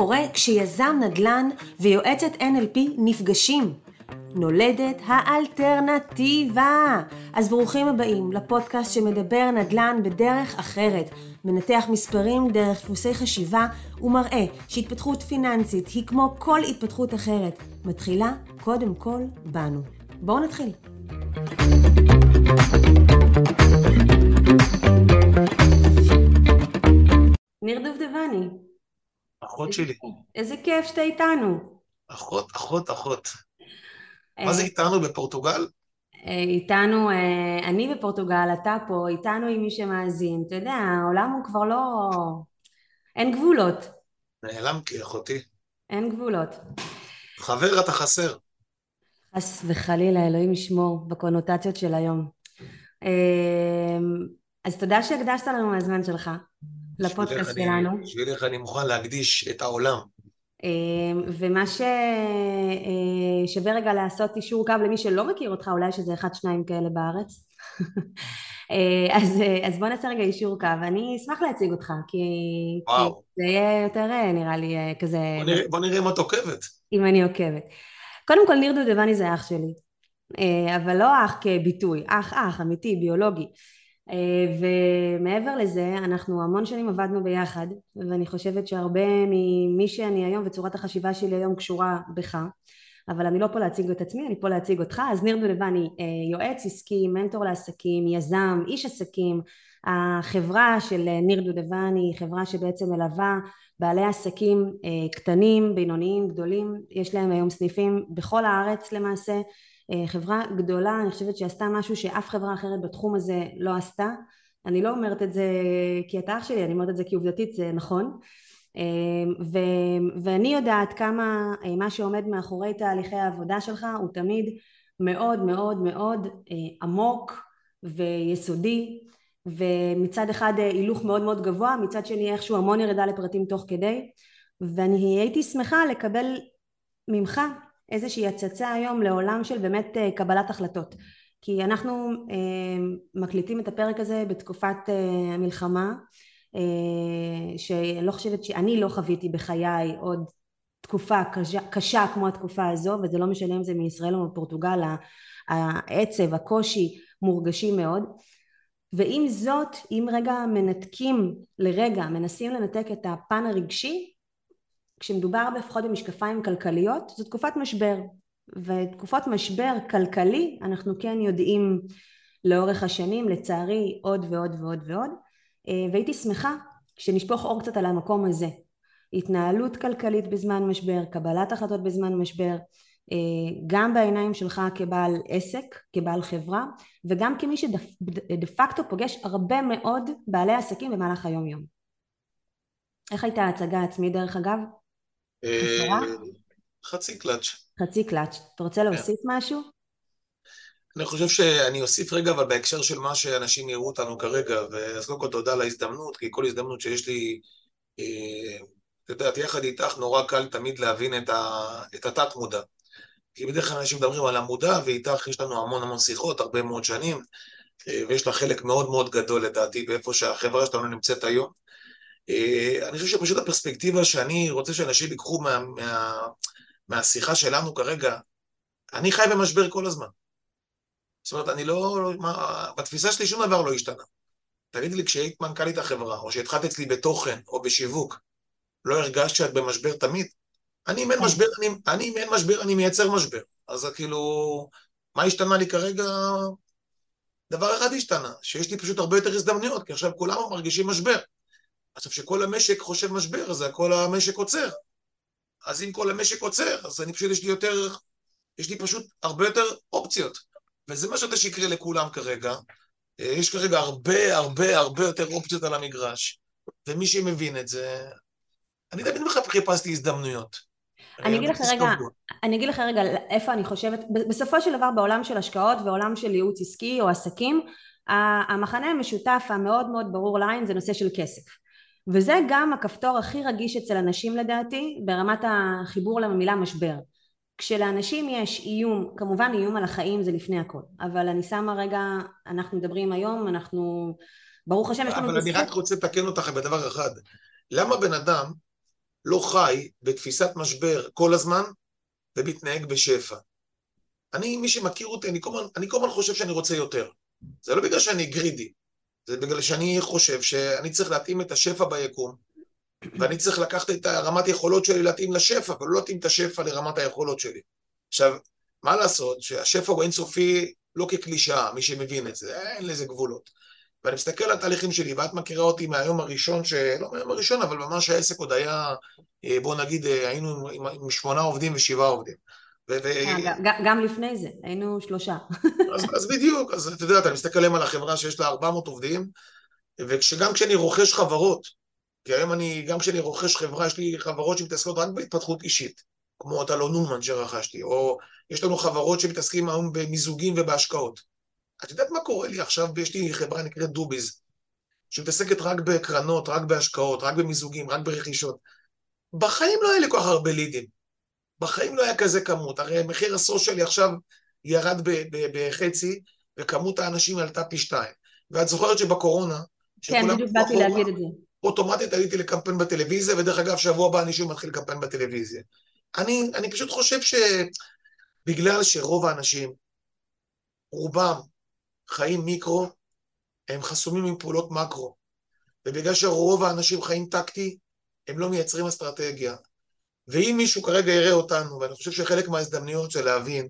קורה כשיזם נדל"ן ויועצת NLP נפגשים? נולדת האלטרנטיבה. אז ברוכים הבאים לפודקאסט שמדבר נדל"ן בדרך אחרת, מנתח מספרים דרך דפוסי חשיבה ומראה שהתפתחות פיננסית היא כמו כל התפתחות אחרת, מתחילה קודם כל בנו. בואו נתחיל. ניר דובדבני. אחות שלי. איזה כיף שאתה איתנו. אחות, אחות, אחות. מה זה איתנו בפורטוגל? אה, איתנו, אה, אני בפורטוגל, אתה פה, איתנו עם מי שמאזין. אתה יודע, העולם הוא כבר לא... אין גבולות. נעלמתי, אחותי. אין גבולות. חבר, אתה חסר. חס וחלילה, אלוהים ישמור, בקונוטציות של היום. אה, אז תודה שהקדשת לנו מהזמן שלך. לפודקאסט שלנו. בשבילך אני מוכן להקדיש את העולם. אמ, ומה ששווה אה, רגע לעשות אישור קו למי שלא מכיר אותך, אולי שזה אחד שניים כאלה בארץ. אה, אז, אה, אז בוא נעשה רגע אישור קו, אני אשמח להציג אותך, כי, כי זה יהיה יותר נראה לי כזה... בוא נראה, בוא נראה אם את עוקבת. אם אני עוקבת. קודם כל ניר דודבני זה אח שלי, אבל לא אח כביטוי, אח אח אמיתי, ביולוגי. אה, ומעבר לזה אנחנו המון שנים עבדנו ביחד ואני חושבת שהרבה ממי שאני היום וצורת החשיבה שלי היום קשורה בך אבל אני לא פה להציג את עצמי, אני פה להציג אותך. אז ניר דולבני, אה, יועץ עסקי, מנטור לעסקים, יזם, איש עסקים. החברה של אה, ניר דודבני היא חברה שבעצם מלווה בעלי עסקים קטנים, בינוניים, גדולים. יש להם היום סניפים בכל הארץ למעשה. אה, חברה גדולה, אני חושבת שעשתה משהו שאף חברה אחרת בתחום הזה לא עשתה. אני לא אומרת את זה כי אתה אח שלי, אני אומרת את זה כי עובדתית זה נכון. אה, ו, ואני יודעת כמה אה, מה שעומד מאחורי תהליכי העבודה שלך הוא תמיד מאוד מאוד מאוד עמוק ויסודי. ומצד אחד הילוך מאוד מאוד גבוה, מצד שני איכשהו המון ירידה לפרטים תוך כדי. ואני הייתי שמחה לקבל ממך איזושהי הצצה היום לעולם של באמת אה, קבלת החלטות כי אנחנו אה, מקליטים את הפרק הזה בתקופת אה, המלחמה שאני לא חושבת שאני לא חוויתי בחיי עוד תקופה קשה, קשה כמו התקופה הזו וזה לא משנה אם זה מישראל או מפורטוגל העצב הקושי מורגשים מאוד. ועם זאת אם רגע מנתקים לרגע מנסים לנתק את הפן הרגשי כשמדובר לפחות במשקפיים כלכליות זו תקופת משבר ותקופות משבר כלכלי אנחנו כן יודעים לאורך השנים לצערי עוד ועוד ועוד ועוד אה, והייתי שמחה שנשפוך אור קצת על המקום הזה התנהלות כלכלית בזמן משבר קבלת החלטות בזמן משבר אה, גם בעיניים שלך כבעל עסק, כבעל חברה וגם כמי שדה פקטו פוגש הרבה מאוד בעלי עסקים במהלך היום יום. איך הייתה ההצגה העצמית דרך אגב? אה, חצי קלאץ'. חצי קלאץ'. אתה רוצה להוסיף משהו? אני חושב שאני אוסיף רגע, אבל בהקשר של מה שאנשים יראו אותנו כרגע, אז קודם כל תודה על ההזדמנות, כי כל הזדמנות שיש לי, אה, את יודעת, יחד איתך נורא קל תמיד להבין את התת מודע. כי בדרך כלל אנשים מדברים על המודע, ואיתך יש לנו המון המון שיחות, הרבה מאוד שנים, אה, ויש לה חלק מאוד מאוד גדול לדעתי באיפה שהחברה שלנו נמצאת היום. אה, אני חושב שפשוט הפרספקטיבה שאני רוצה שאנשים ייקחו מה, מה, מהשיחה שלנו כרגע, אני חי במשבר כל הזמן. זאת אומרת, אני לא... מה, בתפיסה שלי שום דבר לא השתנה. תגידי לי, כשהיית מנכ"לית החברה, או שהתחלת אצלי בתוכן, או בשיווק, לא הרגשת שאת במשבר תמיד? אני אם אין כן. משבר, אני, אני אם אין משבר, אני מייצר משבר. אז כאילו, מה השתנה לי כרגע? דבר אחד השתנה, שיש לי פשוט הרבה יותר הזדמנויות, כי עכשיו כולם מרגישים משבר. עכשיו, כשכל המשק חושב משבר, אז כל המשק עוצר. אז אם כל המשק עוצר, אז אני פשוט, יש לי יותר, יש לי פשוט הרבה יותר אופציות. וזה מה שאתה שיקרה לכולם כרגע. אה, יש כרגע הרבה הרבה הרבה יותר אופציות על המגרש, ומי שמבין את זה, אני תמיד חיפשתי הזדמנויות. אני אגיד לך רגע, אני אגיד לך רגע איפה אני חושבת, בסופו של דבר בעולם של השקעות ועולם של ייעוץ עסקי או עסקים, המחנה המשותף המאוד מאוד ברור לעין זה נושא של כסף. וזה גם הכפתור הכי רגיש אצל אנשים לדעתי ברמת החיבור למילה משבר כשלאנשים יש איום, כמובן איום על החיים זה לפני הכל, אבל אני שמה רגע, אנחנו מדברים היום, אנחנו, ברוך השם יש לנו... אבל אני רק רוצה לתקן אותך בדבר אחד, למה בן אדם לא חי בתפיסת משבר כל הזמן ומתנהג בשפע. אני, מי שמכיר אותי, אני כל, הזמן, חושב שאני רוצה יותר. זה לא בגלל שאני גרידי, זה בגלל שאני חושב שאני צריך להתאים את השפע ביקום, ואני צריך לקחת את הרמת יכולות שלי להתאים לשפע, ולא להתאים את השפע לרמת היכולות שלי. עכשיו, מה לעשות שהשפע הוא אינסופי לא כקלישאה, מי שמבין את זה, אין לזה גבולות. ואני מסתכל על התהליכים שלי, ואת מכירה אותי מהיום הראשון, ש... לא מהיום הראשון, אבל ממש העסק עוד היה, אה, בוא נגיד, אה, היינו עם, עם שמונה עובדים ושבעה עובדים. ו... ו... גם, לפני זה, היינו שלושה. אז, אז בדיוק, אז את יודעת, אני מסתכל היום על החברה שיש לה 400 עובדים, וגם כשאני רוכש חברות, כי היום אני, גם כשאני רוכש חברה, יש לי חברות שמתעסקות רק בהתפתחות אישית, כמו את אלון נולמן שרכשתי, או יש לנו חברות שמתעסקים היום במיזוגים ובהשקעות. את יודעת מה קורה לי עכשיו? יש לי חברה נקראת דוביז, שמתעסקת רק בקרנות, רק בהשקעות, רק במיזוגים, רק ברכישות. בחיים לא היה לי כל כך הרבה לידים. בחיים לא היה כזה כמות. הרי מחיר הסושיאלי עכשיו ירד בחצי, וכמות האנשים עלתה פי שתיים. ואת זוכרת שבקורונה, כן, בדיוק באתי להגיד את זה. אוטומטית עליתי לקמפיין בטלוויזיה, ודרך אגב, שבוע הבא אני שוב מתחיל לקמפיין בטלוויזיה. אני, אני פשוט חושב שבגלל שרוב האנשים, רובם, חיים מיקרו, הם חסומים עם פעולות מקרו. ובגלל שרוב האנשים חיים טקטי, הם לא מייצרים אסטרטגיה. ואם מישהו כרגע יראה אותנו, ואני חושב שחלק מההזדמנויות זה להבין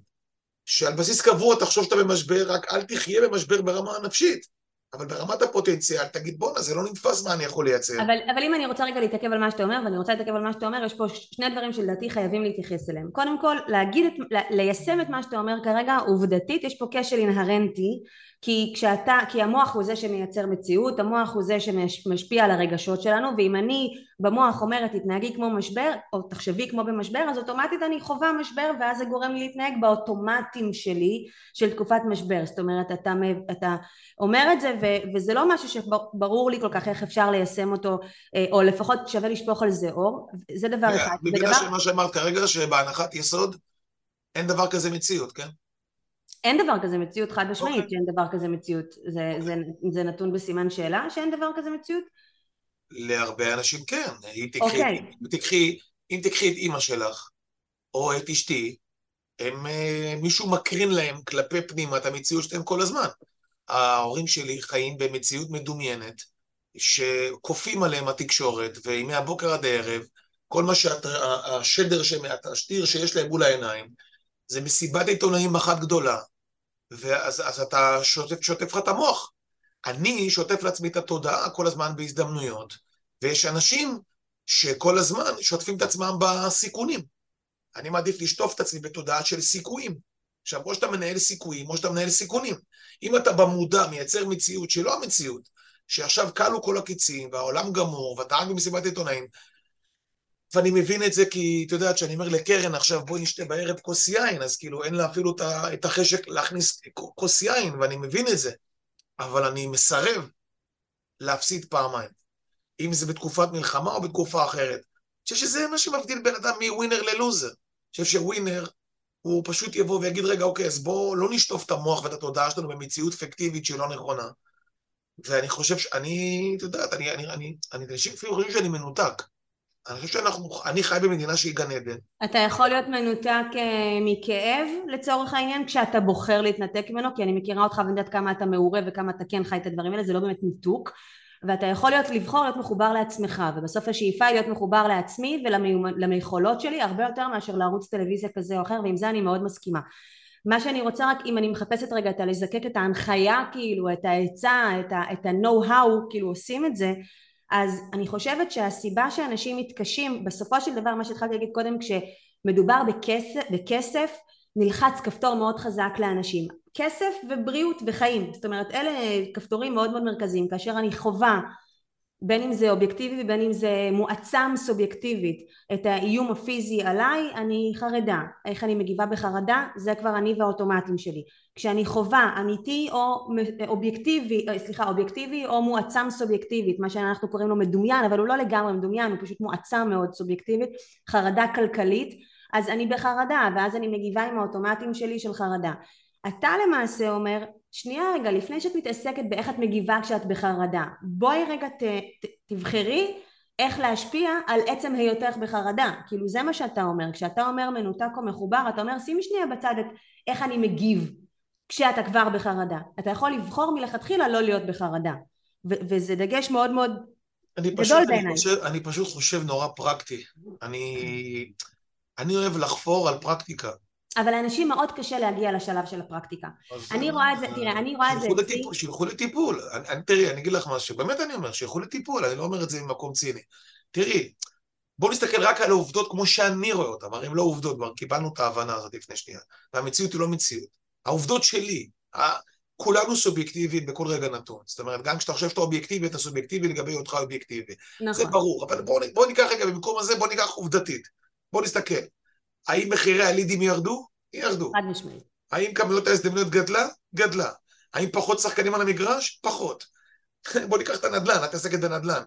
שעל בסיס קבוע תחשוב שאתה במשבר, רק אל תחיה במשבר ברמה הנפשית. אבל ברמת הפוטנציאל, תגיד בואנה, זה לא נתפס מה אני יכול לייצר. אבל, אבל אם אני רוצה רגע להתעכב על מה שאתה אומר, ואני רוצה להתעכב על מה שאתה אומר, יש פה שני דברים שלדעתי חייבים להתייחס אליהם. קודם כל, להגיד את, ליישם את מה שאתה אומר כרגע, עובדתית, יש פה כשל אינהרנטי כי כשאתה, כי המוח הוא זה שמייצר מציאות, המוח הוא זה שמשפיע על הרגשות שלנו ואם אני במוח אומרת תתנהגי כמו משבר או תחשבי כמו במשבר אז אוטומטית אני חווה משבר ואז זה גורם לי להתנהג באוטומטים שלי של תקופת משבר. זאת אומרת אתה, אתה אומר את זה ו, וזה לא משהו שברור לי כל כך איך אפשר ליישם אותו אה, או לפחות שווה לשפוך על זה אור. זה דבר אחד. בגלל שמה שאמרת כרגע שבהנחת יסוד אין דבר כזה מציאות כן? אין דבר כזה מציאות חד משמעית okay. אוקיי. שאין דבר כזה מציאות זה, okay. זה, זה נתון בסימן שאלה שאין דבר כזה מציאות? להרבה אנשים כן אם תקחי, okay. אוקיי. אם, תקחי, אם תקחי את אימא שלך או את אשתי הם, אה, מישהו מקרין להם כלפי פנימה את המציאות שלהם כל הזמן ההורים שלי חיים במציאות מדומיינת שכופים עליהם התקשורת ומהבוקר עד הערב כל מה שהשדר, השטיר שיש להם מול העיניים זה מסיבת עיתונאים אחת גדולה, ואז אז אתה שוטף, שוטף לך את המוח. אני שוטף לעצמי את התודעה כל הזמן בהזדמנויות, ויש אנשים שכל הזמן שוטפים את עצמם בסיכונים. אני מעדיף לשטוף את עצמי בתודעה של סיכויים. עכשיו, או שאתה מנהל סיכויים, או שאתה מנהל סיכונים. אם אתה במודע מייצר מציאות שלא המציאות, שעכשיו כלו כל הקיצים, והעולם גמור, ואתה רק במסיבת עיתונאים, ואני מבין את זה כי, את יודעת, כשאני אומר לקרן עכשיו בואי נשתה בערב כוס יין, אז כאילו אין לה אפילו את החשק להכניס כוס יין, ואני מבין את זה. אבל אני מסרב להפסיד פעמיים. אם זה בתקופת מלחמה או בתקופה אחרת. אני חושב שזה מה שמבדיל בן אדם מווינר ללוזר. אני חושב שווינר, הוא פשוט יבוא ויגיד, רגע, אוקיי, אז בואו לא נשטוף את המוח ואת התודעה שלנו במציאות פיקטיבית שהיא לא נכונה. ואני חושב שאני, את יודעת, אני, אני, אני, אני, אנשים אפילו חושבים שאני מנותק. אני חושב שאנחנו, אני חי במדינה שהיא גן עדן. אתה יכול להיות מנותק אה, מכאב לצורך העניין כשאתה בוחר להתנתק ממנו? כי אני מכירה אותך ואני יודעת כמה אתה מעורה וכמה אתה כן חי את הדברים האלה זה לא באמת ניתוק. ואתה יכול להיות לבחור להיות מחובר לעצמך ובסוף השאיפה היא להיות מחובר לעצמי וליכולות שלי הרבה יותר מאשר לערוץ טלוויזיה כזה או אחר ועם זה אני מאוד מסכימה. מה שאני רוצה רק אם אני מחפשת רגע את הלזקק את ההנחיה כאילו את העצה את ה-know how כאילו עושים את זה אז אני חושבת שהסיבה שאנשים מתקשים בסופו של דבר מה שהתחלתי להגיד קודם כשמדובר בכסף, בכסף נלחץ כפתור מאוד חזק לאנשים. כסף ובריאות וחיים. זאת אומרת אלה כפתורים מאוד מאוד מרכזיים. כאשר אני חווה בין אם זה אובייקטיבי ובין אם זה מועצם סובייקטיבית את האיום הפיזי עליי אני חרדה. איך אני מגיבה בחרדה זה כבר אני והאוטומטים שלי. כשאני חווה אמיתי או אובייקטיבי אה, סליחה אובייקטיבי או מועצם סובייקטיבית מה שאנחנו קוראים לו מדומיין אבל הוא לא לגמרי מדומיין הוא פשוט מועצם מאוד סובייקטיבית חרדה כלכלית אז אני בחרדה ואז אני מגיבה עם האוטומטים שלי של חרדה. אתה למעשה אומר שנייה רגע לפני שאת מתעסקת באיך את מגיבה כשאת בחרדה בואי רגע ת, ת, תבחרי איך להשפיע על עצם היותך בחרדה. כאילו זה מה שאתה אומר. כשאתה אומר מנותק או מחובר אתה אומר שימי שנייה בצד את איך אני מגיב כשאתה כבר בחרדה. אתה יכול לבחור מלכתחילה לא להיות בחרדה. ו- וזה דגש מאוד מאוד אני גדול פשוט, אני בעיניי. חושב, אני פשוט חושב נורא פרקטי. אני, אני אוהב לחפור על פרקטיקה. אבל לאנשים מאוד קשה להגיע לשלב של הפרקטיקה אני אה, רואה את זה תראה אני רואה את זה אצלי שילכו לטיפול. תראי, אני אגיד לך משהו, באמת אני אומר, שילכו לטיפול, אני לא אומר את זה ממקום ציני. תראי, בואו נסתכל רק על העובדות כמו שאני רואה אותן, הרי הן לא עובדות, כבר קיבלנו את ההבנה הזאת לפני שנייה. והמציאות היא לא מציאות. העובדות שלי, כולנו סובייקטיביים בכל רגע נתון. זאת אומרת, גם כשאתה חושב שאתה אובייקטיבי, אתה סובייקטיבי לגבי היותך אובייקטיבי. זה נכון ברור, אבל בואו בוא ניקח רגע, במקום הזה בואו ניקח עובדתית. בואו נסתכל. האם מחירי הלידים ירדו? ירדו. חד משמעית האם כמויות ההזדמנויות גדלה? גדלה. האם פחות שחקנים על המגרש? פחות. בוא ניקח את הנדל"ן, את עסקת בנדל"ן.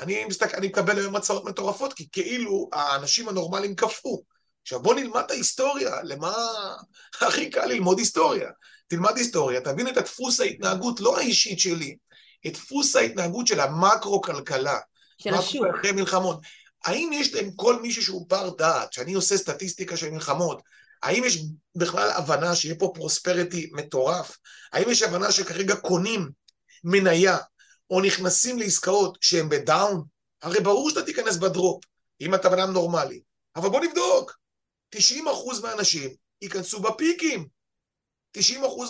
אני, מסתכל, אני מקבל היום הצעות מטורפות, כי כאילו האנשים הנורמליים קפאו. עכשיו בוא נלמד את ההיסטוריה, למה הכי קל ללמוד היסטוריה. תלמד היסטוריה, תבין את הדפוס ההתנהגות, לא האישית שלי, את דפוס ההתנהגות של המקרו-כלכלה. של השוק אחרי מלחמות. האם יש להם כל מישהו שהוא בר דעת, שאני עושה סטטיסטיקה של מלחמות, האם יש בכלל הבנה שיהיה פה פרוספריטי מטורף? האם יש הבנה שכרגע קונים מניה או נכנסים לעסקאות שהן בדאון? הרי ברור שאתה תיכנס בדרופ, אם אתה בן אדם נורמלי. אבל בוא נבדוק, 90% מהאנשים ייכנסו בפיקים. 90%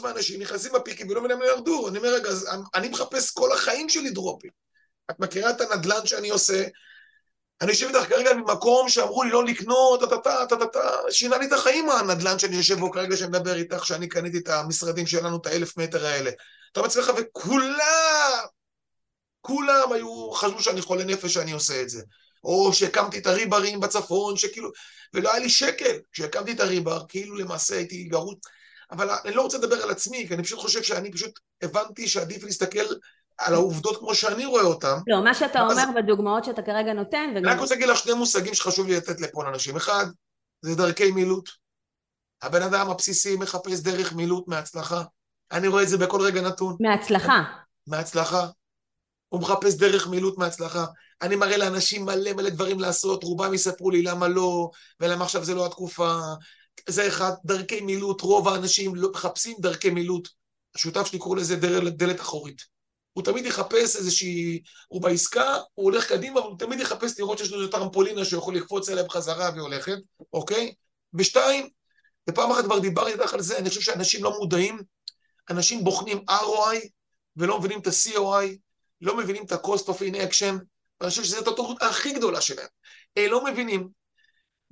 מהאנשים נכנסים בפיקים ולא מה ירדו. אני אומר, רגע, אני מחפש כל החיים שלי דרופים. את מכירה את הנדל"ן שאני עושה? אני יושב איתך כרגע ממקום שאמרו לי לא לקנות, טה-טה-טה, טה-טה-טה, שינה לי את החיים הנדל"ן שאני יושב בו כרגע, שאני מדבר איתך, שאני קניתי את המשרדים שלנו, את האלף מטר האלה. אתה מצליח, וכולם, כולם היו, חשבו שאני חולה נפש שאני עושה את זה. או שהקמתי את הריברים בצפון, שכאילו, ולא היה לי שקל כשהקמתי את הריבר, כאילו למעשה הייתי גרות. אבל אני לא רוצה לדבר על עצמי, כי אני פשוט חושב שאני פשוט הבנתי שעדיף להסתכל על העובדות כמו שאני רואה אותן. לא מה שאתה אז- אומר בדוגמאות שאתה כרגע נותן אני וגם רק רוצה להגיד לך שני מושגים שחשוב לי לתת לפה לאנשים. אחד, זה דרכי מילוט. הבן אדם הבסיסי מחפש דרך מילוט מהצלחה. אני רואה את זה בכל רגע נתון. מהצלחה מהצלחה. הוא מחפש דרך מילוט מהצלחה. אני מראה לאנשים מלא מלא דברים לעשות, רובם יספרו לי למה לא, ולמה עכשיו זה לא התקופה. זה אחד, דרכי מילוט, רוב האנשים לא מחפשים דרכי מילוט. השותף שלי קורא לזה דלת אחורית. הוא תמיד יחפש איזושהי... הוא בעסקה, הוא הולך קדימה, הוא תמיד יחפש לראות שיש לו איזו טרמפולינה שהוא יכול לקפוץ אליה בחזרה והיא הולכת, אוקיי? ושתיים, ופעם אחת כבר דיברתי איתך על זה, אני חושב שאנשים לא מודעים, אנשים בוחנים ROI ולא מבינים את ה-COI, לא מבינים את ה-cost of inaction, ואני חושב שזו הטעות הכי גדולה שלהם. הם לא מבינים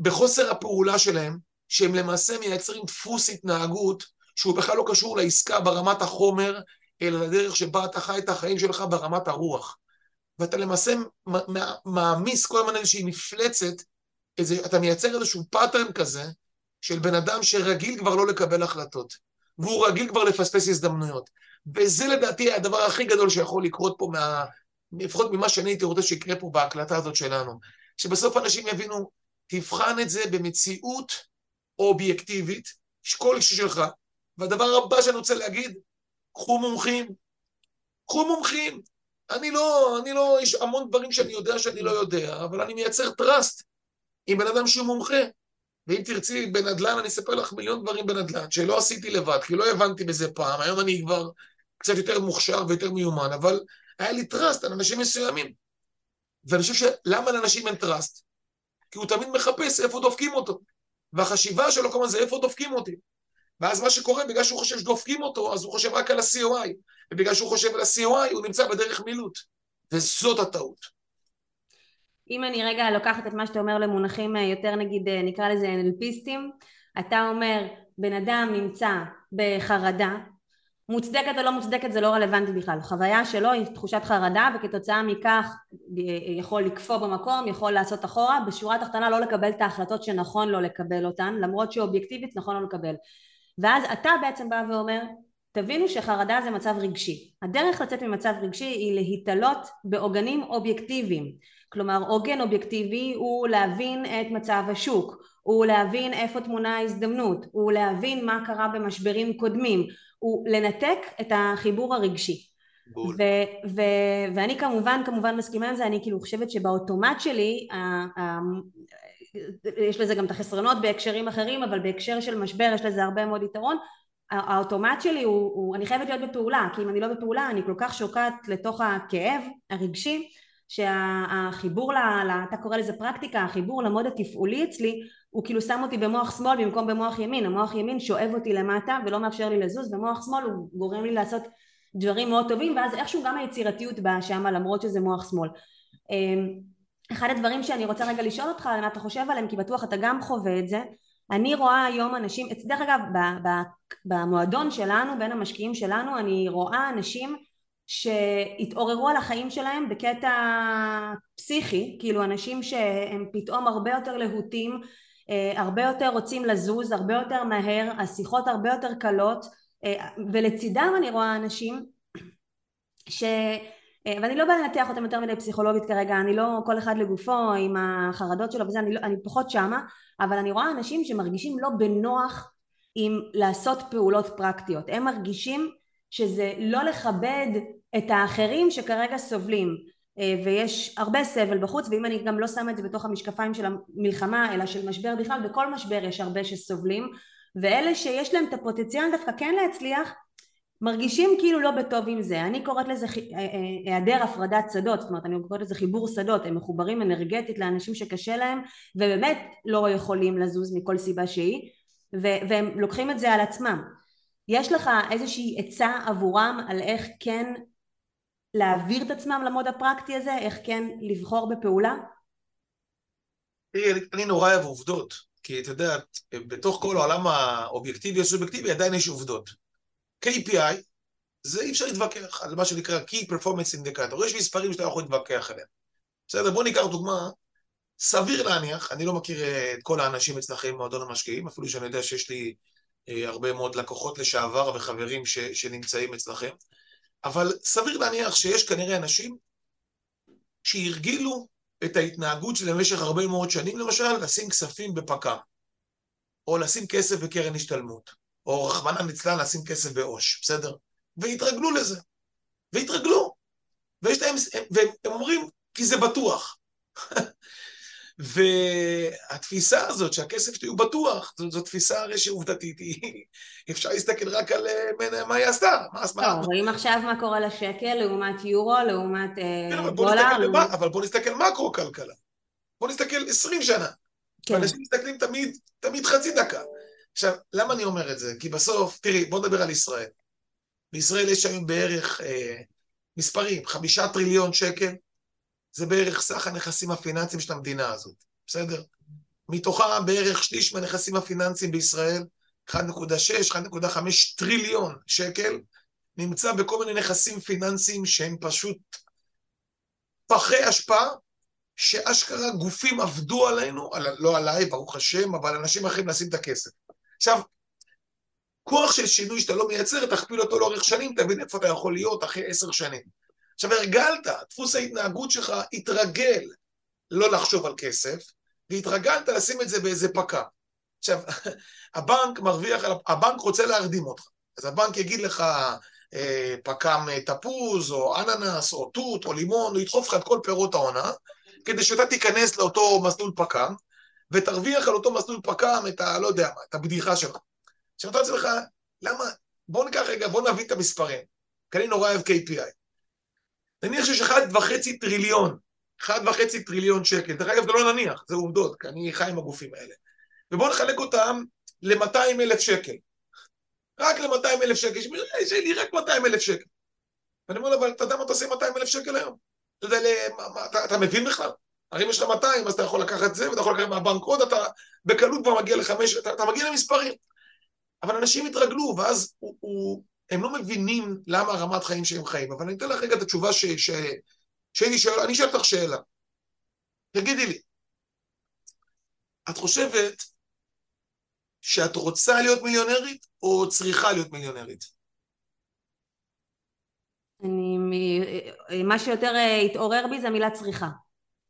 בחוסר הפעולה שלהם, שהם למעשה מייצרים דפוס התנהגות שהוא בכלל לא קשור לעסקה ברמת החומר, אלא לדרך שבה אתה חי את החיים שלך ברמת הרוח. ואתה למעשה מעמיס כל הזמן איזושהי מפלצת, איזה, אתה מייצר איזשהו pattern כזה, של בן אדם שרגיל כבר לא לקבל החלטות, והוא רגיל כבר לפספס הזדמנויות. וזה לדעתי הדבר הכי גדול שיכול לקרות פה, מה, לפחות ממה שאני הייתי רוצה שיקרה פה בהקלטה הזאת שלנו. שבסוף אנשים יבינו, תבחן את זה במציאות אובייקטיבית, כל אישי שלך. והדבר הבא שאני רוצה להגיד, קחו מומחים. קחו מומחים. אני לא, אני לא, יש המון דברים שאני יודע שאני לא יודע, אבל אני מייצר trust עם בן אדם שהוא מומחה. ואם תרצי בנדל"ן, אני אספר לך מיליון דברים בנדל"ן, שלא עשיתי לבד, כי לא הבנתי בזה פעם, היום אני כבר קצת יותר מוכשר ויותר מיומן, אבל היה לי trust על אנשים מסוימים. ואני חושב שלמה לאנשים אין trust? כי הוא תמיד מחפש איפה דופקים אותו. והחשיבה שלו כל הזמן זה איפה דופקים אותי. ואז מה שקורה, בגלל שהוא חושב שדופקים אותו, אז הוא חושב רק על ה-COI. ובגלל שהוא חושב על ה-COI, הוא נמצא בדרך מילוט. וזאת הטעות. אם אני רגע לוקחת את מה שאתה אומר למונחים אה, יותר נגיד אה, נקרא לזה NLPיסטים אתה אומר בן אדם נמצא בחרדה מוצדקת או לא מוצדקת זה לא רלוונטי בכלל חוויה שלו היא תחושת חרדה וכתוצאה מכך אה, יכול לקפוא במקום יכול לעשות אחורה בשורה התחתונה לא לקבל את ההחלטות שנכון לא לקבל אותן למרות שאובייקטיבית נכון לא לקבל ואז אתה בעצם בא ואומר תבינו שחרדה זה מצב רגשי. הדרך לצאת ממצב רגשי היא להתעלות בעוגנים אובייקטיביים. כלומר עוגן אובייקטיבי הוא להבין את מצב השוק, הוא להבין איפה תמונה ההזדמנות, הוא להבין מה קרה במשברים קודמים, הוא לנתק את החיבור הרגשי. ו- ו- ואני כמובן כמובן מסכימה עם זה, אני כאילו חושבת שבאוטומט שלי, יש לזה גם את החסרונות בהקשרים אחרים, אבל בהקשר של משבר יש לזה הרבה מאוד יתרון. האוטומט שלי הוא, הוא אני חייבת להיות בפעולה, כי אם אני לא בפעולה אני כל כך שוקעת לתוך הכאב הרגשי, שהחיבור, ל, ל, אתה קורא לזה פרקטיקה, החיבור למוד התפעולי אצלי הוא כאילו שם אותי במוח שמאל במקום במוח ימין, המוח ימין שואב אותי למטה ולא מאפשר לי לזוז, ומוח שמאל הוא גורם לי לעשות דברים מאוד טובים, ואז איכשהו גם היצירתיות באה שמה למרות שזה מוח שמאל. אחד הדברים שאני רוצה רגע לשאול אותך על מה אתה חושב עליהם, כי בטוח אתה גם חווה את זה, אני רואה היום אנשים, דרך אגב במועדון שלנו, בין המשקיעים שלנו, אני רואה אנשים שהתעוררו על החיים שלהם בקטע פסיכי, כאילו אנשים שהם פתאום הרבה יותר להוטים, אה, הרבה יותר רוצים לזוז, הרבה יותר מהר, השיחות הרבה יותר קלות, אה, ולצידם אני רואה אנשים ש... אה, ואני לא באה לנתח אותם יותר מדי פסיכולוגית כרגע, אני לא כל אחד לגופו עם החרדות שלו וזה, אני, לא, אני פחות שמה, אבל אני רואה אנשים שמרגישים לא בנוח עם לעשות פעולות פרקטיות, הם מרגישים שזה לא לכבד את האחרים שכרגע סובלים אה, ויש הרבה סבל בחוץ ואם אני גם לא שמה את זה בתוך המשקפיים של המלחמה אלא של משבר בכלל, בכל משבר יש הרבה שסובלים ואלה שיש להם את הפוטנציאל דווקא כן להצליח מרגישים כאילו לא בטוב עם זה, אני קוראת לזה אה, אה, היעדר הפרדת שדות, זאת אומרת אני קוראת לזה חיבור שדות, הם מחוברים אנרגטית לאנשים שקשה להם ובאמת לא יכולים לזוז מכל סיבה שהיא והם לוקחים את זה על עצמם. יש לך איזושהי עצה עבורם על איך כן להעביר את עצמם למוד הפרקטי הזה, איך כן לבחור בפעולה? תראי, אני נורא אוהב עובדות, כי את יודעת, בתוך כל העולם האובייקטיבי הסובייקטיבי עדיין יש עובדות. KPI, זה אי אפשר להתווכח על מה שנקרא Key Performance Indicator, יש מספרים שאתה יכול להתווכח עליהם. בסדר, בוא ניקח דוגמה, סביר להניח, אני לא מכיר את כל האנשים אצלכם במועדון המשקיעים, אפילו שאני יודע שיש לי אה, הרבה מאוד לקוחות לשעבר וחברים ש, שנמצאים אצלכם, אבל סביר להניח שיש כנראה אנשים שהרגילו את ההתנהגות שלהם במשך הרבה מאוד שנים, למשל, לשים כספים בפק"ם, או לשים כסף בקרן השתלמות, או רחמנא ליצלן לשים כסף בעו"ש, בסדר? והתרגלו לזה. והתרגלו. ויש להם, והם אומרים, כי זה בטוח. והתפיסה הזאת שהכסף שלי הוא בטוח, זו, זו תפיסה הרי שעובדתית היא, אפשר להסתכל רק על אה, מה היא עשתה. לא, רואים עכשיו מה קורה לשקל לעומת יורו, לעומת אה, כן, דולר. אבל בוא נסתכל מקרו כלכלה. בוא נסתכל עשרים שנה. כן. אנשים מסתכלים תמיד, תמיד חצי דקה. עכשיו, למה אני אומר את זה? כי בסוף, תראי, בוא נדבר על ישראל. בישראל יש היום בערך אה, מספרים, חמישה טריליון שקל, זה בערך סך הנכסים הפיננסיים של המדינה הזאת, בסדר? מתוכם בערך שליש מהנכסים הפיננסיים בישראל, 1.6, 1.5 טריליון שקל, נמצא בכל מיני נכסים פיננסיים שהם פשוט פחי השפעה, שאשכרה גופים עבדו עלינו, על, לא עליי, ברוך השם, אבל אנשים אחרים לשים את הכסף. עכשיו, כוח של שינוי שאתה לא מייצר, תכפיל אותו לאורך שנים, תבין איפה אתה יכול להיות אחרי עשר שנים. עכשיו, הרגלת, דפוס ההתנהגות שלך התרגל לא לחשוב על כסף, והתרגלת לשים את זה באיזה פקה. עכשיו, הבנק מרוויח, הבנק רוצה להרדים אותך. אז הבנק יגיד לך, אה, פקם תפוז, או אננס, או תות, או לימון, הוא ידחוף לך את כל פירות העונה, כדי שאתה תיכנס לאותו מסלול פקם, ותרוויח על אותו מסלול פק"ם את ה... לא יודע מה, את הבדיחה שלך. עכשיו אתה רוצה לך, למה... בואו ניקח רגע, בואו נביא את המספרים. כי אני נורא אוהב KPI. נניח שיש אחד וחצי טריליון, אחד וחצי טריליון שקל. דרך אגב, זה לא נניח, זה עובדות, כי אני חי עם הגופים האלה. ובואו נחלק אותם ל-200 אלף שקל. רק ל-200 אלף שקל. יש לי רק 200 אלף שקל. ואני אומר לו, אבל אתה יודע מה אתה עושה 200 אלף שקל היום? אתה יודע, אתה, אתה מבין בכלל? הרי אם יש לך 200, אז אתה יכול לקחת את זה, ואתה יכול לקחת מהבנק עוד, אתה בקלות כבר מגיע לחמש, אתה, אתה מגיע למספרים. אבל אנשים התרגלו, ואז הוא, הוא, הם לא מבינים למה רמת חיים שהם חיים. אבל אני אתן לך רגע את התשובה ש, ש, שהייתי שואל, אני שואל אותך שאלה. תגידי לי, את חושבת שאת רוצה להיות מיליונרית, או צריכה להיות מיליונרית? אני, מה שיותר אה, התעורר בי זה המילה צריכה.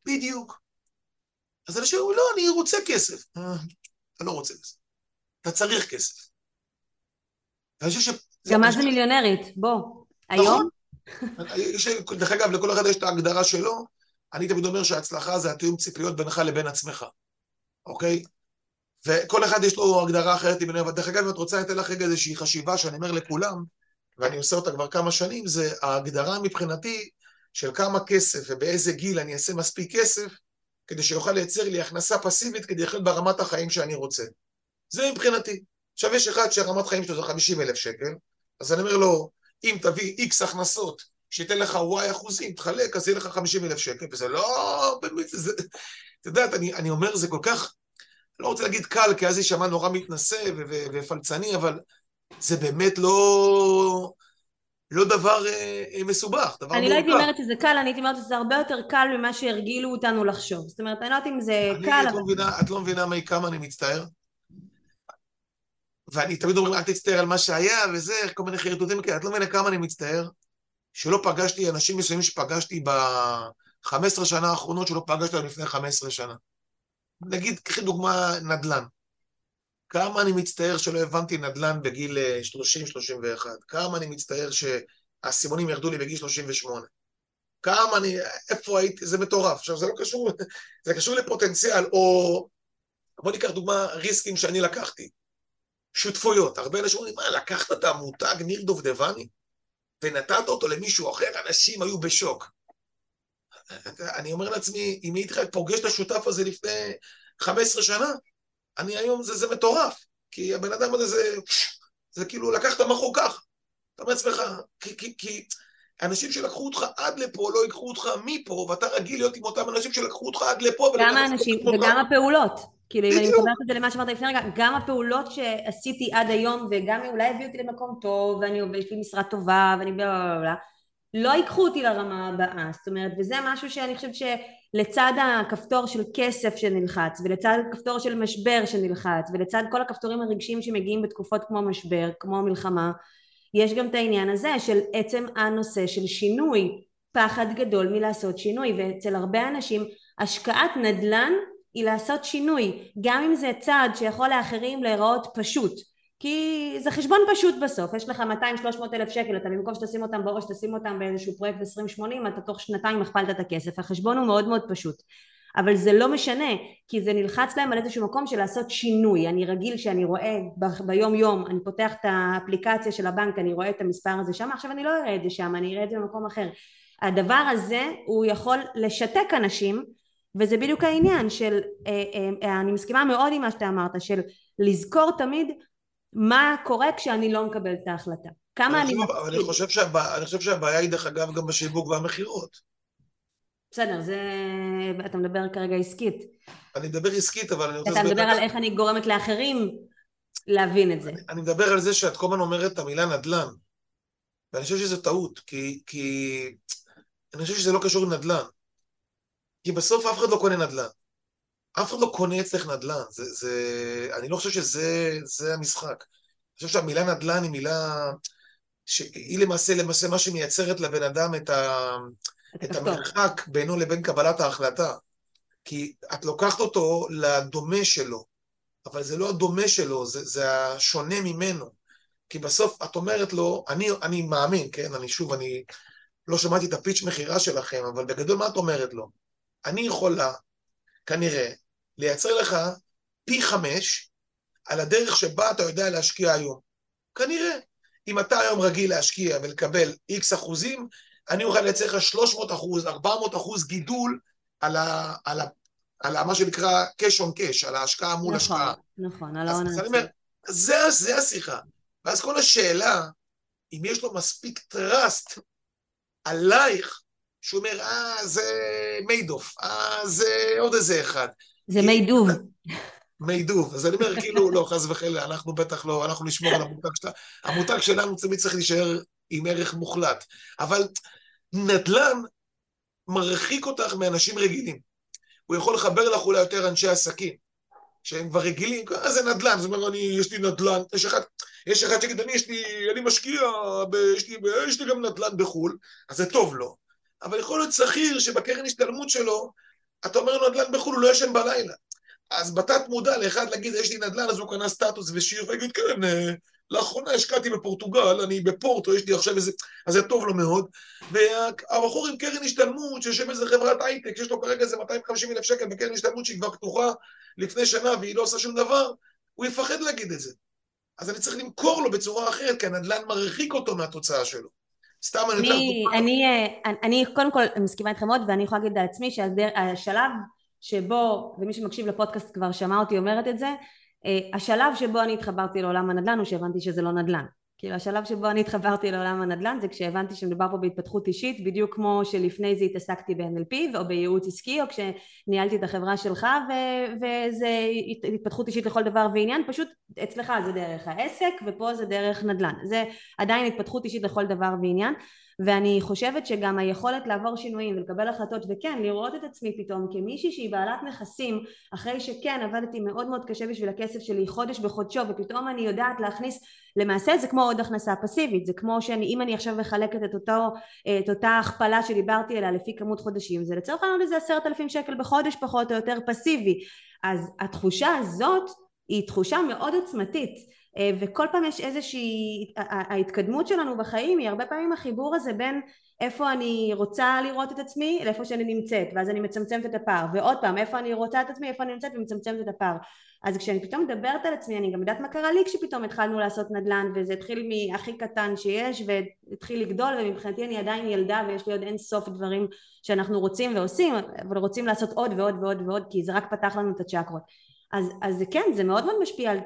בדיוק. אז אנשים אומרים, לא, אני רוצה כסף. אתה לא רוצה כסף. אתה צריך כסף. גם מה זה מיליונרית? בוא. נכון. היום? דרך אגב, לכל אחד יש את ההגדרה שלו. אני תמיד אומר שההצלחה זה התיאום ציפיות בינך לבין עצמך, אוקיי? וכל אחד יש לו הגדרה אחרת עם אבל דרך אגב, אם את רוצה, לתת לך רגע איזושהי חשיבה שאני אומר לכולם, ואני עושה אותה כבר כמה שנים, זה ההגדרה מבחינתי של כמה כסף ובאיזה גיל אני אעשה מספיק כסף, כדי שיוכל לייצר לי הכנסה פסיבית כדי לחיות ברמת החיים שאני רוצה. זה מבחינתי. עכשיו יש אחד שהרמת חיים שלו זה 50 אלף שקל, אז אני אומר לו, אם תביא איקס הכנסות שייתן לך וואי אחוזים, תחלק, אז יהיה לך 50 אלף שקל, וזה לא... באמת, זה... אתה יודעת, אני, אני אומר, זה כל כך... לא רוצה להגיד קל, כי אז יישמע נורא מתנשא ופלצני, אבל זה באמת לא... לא דבר אה, אה מסובך, דבר אני לא הייתי אומרת שזה קל, אני הייתי אומרת שזה הרבה יותר קל ממה שהרגילו אותנו לחשוב. זאת אומרת, אני לא יודעת אם זה אני, קל, את לא אבל... לא מבינה, את לא מבינה מי כמה אני מצטער? ואני תמיד אומר, אל תצטער על מה שהיה, וזה, כל מיני חרטוטים כאלה, את לא מבינה כמה אני מצטער, שלא פגשתי אנשים מסוימים שפגשתי ב-15 שנה האחרונות, שלא פגשתי לפני 15 שנה. נגיד, קחי דוגמה נדל"ן. כמה אני מצטער שלא הבנתי נדל"ן בגיל 30-31. אה, כמה אני מצטער שהאסימונים ירדו לי בגיל 38. כמה אני, איפה הייתי, זה מטורף. עכשיו, זה לא קשור, זה קשור לפוטנציאל, או בוא ניקח דוגמה, ריסקים שאני לקחתי. שותפויות. הרבה אנשים אומרים, מה, לקחת את המותג ניר דובדבני ונתת אותו למישהו אחר? אנשים היו בשוק. אני אומר לעצמי, אם הייתי פוגש את השותף הזה לפני 15 שנה, אני היום, זה, זה מטורף. כי הבן אדם הזה, זה, זה כאילו, לקחת מחור כך. אתה אומר לעצמך, כי, כי, כי אנשים שלקחו אותך עד לפה לא ייקחו אותך מפה, ואתה רגיל להיות עם אותם אנשים שלקחו אותך עד לפה. גם האנשים, וגם הפעולות. כאילו, אם אני מתחברת את זה למה שאמרת לפני רגע, גם הפעולות שעשיתי עד היום, וגם אולי הביאו אותי למקום טוב, ואני, ויש לי משרה טובה, ואני בלה בלה בלה, לא ייקחו אותי לרמה הבאה. זאת אומרת, וזה משהו שאני חושבת שלצד הכפתור של כסף שנלחץ, ולצד הכפתור של משבר שנלחץ, ולצד כל הכפתורים הרגשיים שמגיעים בתקופות כמו משבר, כמו מלחמה, יש גם את העניין הזה של עצם הנושא של שינוי, פחד גדול מלעשות שינוי, ואצל הרבה אנשים השקעת נדל"ן היא לעשות שינוי, גם אם זה צעד שיכול לאחרים להיראות פשוט, כי זה חשבון פשוט בסוף, יש לך 200-300 אלף שקל, אתה במקום שתשים אותם בראש, תשים אותם באיזשהו פרויקט 2080, אתה תוך שנתיים הכפלת את הכסף, החשבון הוא מאוד מאוד פשוט. אבל זה לא משנה, כי זה נלחץ להם על איזשהו מקום של לעשות שינוי. אני רגיל שאני רואה ב- ביום יום, אני פותח את האפליקציה של הבנק, אני רואה את המספר הזה שם, עכשיו אני לא אראה את זה שם, אני אראה את זה במקום אחר. הדבר הזה הוא יכול לשתק אנשים, וזה בדיוק העניין של, אה, אה, אני מסכימה מאוד עם מה שאתה אמרת, של לזכור תמיד מה קורה כשאני לא מקבלת את ההחלטה. כמה אני... אני, אני, חושב שהבע... אני חושב שהבעיה היא דרך אגב גם בשיווק והמכירות. בסדר, זה... אתה מדבר כרגע עסקית. אני מדבר עסקית, אבל אני רוצה... אתה מדבר על איך אני גורמת לאחרים להבין את זה. אני, אני מדבר על זה שאת כל הזמן אומרת את המילה נדל"ן. ואני חושב שזו טעות, כי, כי... אני חושב שזה לא קשור עם נדל"ן. כי בסוף אף אחד לא קונה נדל"ן. אף אחד לא קונה אצלך נדל"ן. זה, זה... אני לא חושב שזה המשחק. אני חושב שהמילה נדל"ן היא מילה... שהיא למעשה, למעשה מה שמייצרת לבן אדם את, ה... את, המרחק בינו לבין קבלת ההחלטה. כי את לוקחת אותו לדומה שלו, אבל זה לא הדומה שלו, זה, זה השונה ממנו. כי בסוף את אומרת לו, אני, אני מאמין, כן, אני שוב, אני לא שמעתי את הפיץ' מכירה שלכם, אבל בגדול מה את אומרת לו? אני יכולה, כנראה, לייצר לך פי חמש על הדרך שבה אתה יודע להשקיע היום. כנראה. אם אתה היום רגיל להשקיע ולקבל איקס אחוזים, אני אוכל לייצר לך 300 אחוז, 400 אחוז גידול על, ה, על, ה, על ה, מה שנקרא cash on cash, על ההשקעה מול נכון, השקעה. נכון, על ההון העצמי. זה, זה השיחה. ואז כל השאלה, אם יש לו מספיק טראסט עלייך, שהוא אומר, אה, זה מיידוף, אה, זה עוד איזה אחד. זה מיידוב. מיידוב. אז אני אומר, כאילו, לא, חס וחלילה, אנחנו בטח לא, אנחנו נשמור על המותג שלנו. המותג שלנו תמיד צריך להישאר עם ערך מוחלט. אבל נדל"ן מרחיק אותך מאנשים רגילים. הוא יכול לחבר לך אולי יותר אנשי עסקים, שהם כבר רגילים, אה, זה נדל"ן, זאת אומרת, אני, יש לי נדל"ן, יש אחד, יש אחד שיגיד, אני, יש לי, אני משקיע, ב, יש, לי, יש לי גם נדל"ן בחו"ל, אז זה טוב לו. אבל יכול להיות שכיר שבקרן השתלמות שלו, אתה אומר נדל"ן בחו"ל, הוא לא ישן בלילה. אז בתת מודע לאחד להגיד, יש לי נדל"ן, אז הוא קנה סטטוס ושיר, ויגיד, כן, אה, לאחרונה השקעתי בפורטוגל, אני בפורטו, יש לי עכשיו איזה... אז זה טוב לו מאוד. והבחור עם קרן השתלמות, שיושב באיזה חברת הייטק, יש לו כרגע איזה 250 אלף שקל בקרן השתלמות שהיא כבר פתוחה לפני שנה והיא לא עושה שום דבר, הוא יפחד להגיד את זה. אז אני צריך למכור לו בצורה אחרת, כי הנדל"ן מרחיק אותו מהתוצאה שלו. סתם אני דוגמא. אני, אה, אני קודם כל מסכימה איתכם מאוד, ואני יכולה להגיד לעצמי שהשלב שבו, ומי שמקשיב לפודקאסט כבר שמע אותי אומרת את זה, אה, השלב שבו אני התחברתי לעולם הנדל"ן הוא שהבנתי שזה לא נדל"ן. כאילו השלב שבו אני התחברתי לעולם הנדל"ן זה כשהבנתי שמדובר פה בהתפתחות אישית בדיוק כמו שלפני זה התעסקתי ב-NLP או בייעוץ עסקי או כשניהלתי את החברה שלך ו- וזה התפתחות אישית לכל דבר ועניין פשוט אצלך זה דרך העסק ופה זה דרך נדל"ן. זה עדיין התפתחות אישית לכל דבר ועניין ואני חושבת שגם היכולת לעבור שינויים ולקבל החלטות וכן לראות את עצמי פתאום כמישהי שהיא בעלת נכסים אחרי שכן עבדתי מאוד מאוד קשה בשביל הכסף שלי חודש בחודשו ופתאום אני יודעת להכניס למעשה זה כמו עוד הכנסה פסיבית זה כמו שאני אם אני עכשיו מחלקת את, אותו, את אותה הכפלה שדיברתי עליה לפי כמות חודשים זה לצורך העניין איזה עשרת אלפים שקל בחודש פחות או יותר פסיבי. אז התחושה הזאת היא תחושה מאוד עוצמתית וכל פעם יש איזושהי, ההתקדמות שלנו בחיים היא הרבה פעמים החיבור הזה בין איפה אני רוצה לראות את עצמי לאיפה שאני נמצאת ואז אני מצמצמת את הפער. ועוד פעם איפה אני רוצה את עצמי איפה אני נמצאת ומצמצמת את הפער. אז כשאני פתאום מדברת על עצמי אני גם יודעת מה קרה לי כשפתאום התחלנו לעשות נדל"ן וזה התחיל מהכי קטן שיש והתחיל לגדול ומבחינתי אני עדיין ילדה ויש לי עוד אין סוף דברים שאנחנו רוצים ועושים אבל רוצים לעשות עוד ועוד ועוד ועוד כי זה רק פתח לנו את הצ'קרות. אז, אז כן זה מאוד מאוד משפיע על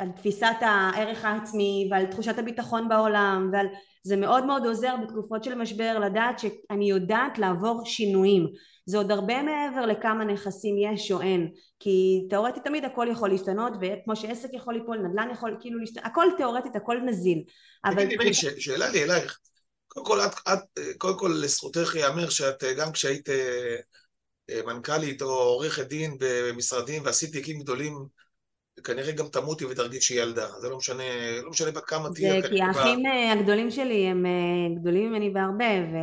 על תפיסת הערך העצמי ועל תחושת הביטחון בעולם ועל זה מאוד מאוד עוזר בתקופות של משבר לדעת שאני יודעת לעבור שינויים. זה עוד הרבה מעבר לכמה נכסים יש או אין כי תאורטית תמיד הכל יכול להשתנות וכמו שעסק יכול ליפול נדל"ן יכול כאילו להשתנות הכל תאורטית הכל נזיל. תגידי אבל... שאלה לי אלייך. קודם כל, את, את, קודם כל לזכותך ייאמר שאת גם כשהיית אה, אה, מנכ"לית או עורכת דין במשרדים ועשית תיקים גדולים וכנראה גם תמותי ותרגיש שהיא ילדה, זה לא משנה, לא משנה בת כמה תהיה. זה כי האחים אה, הגדולים שלי הם אה, גדולים ממני בהרבה, ו...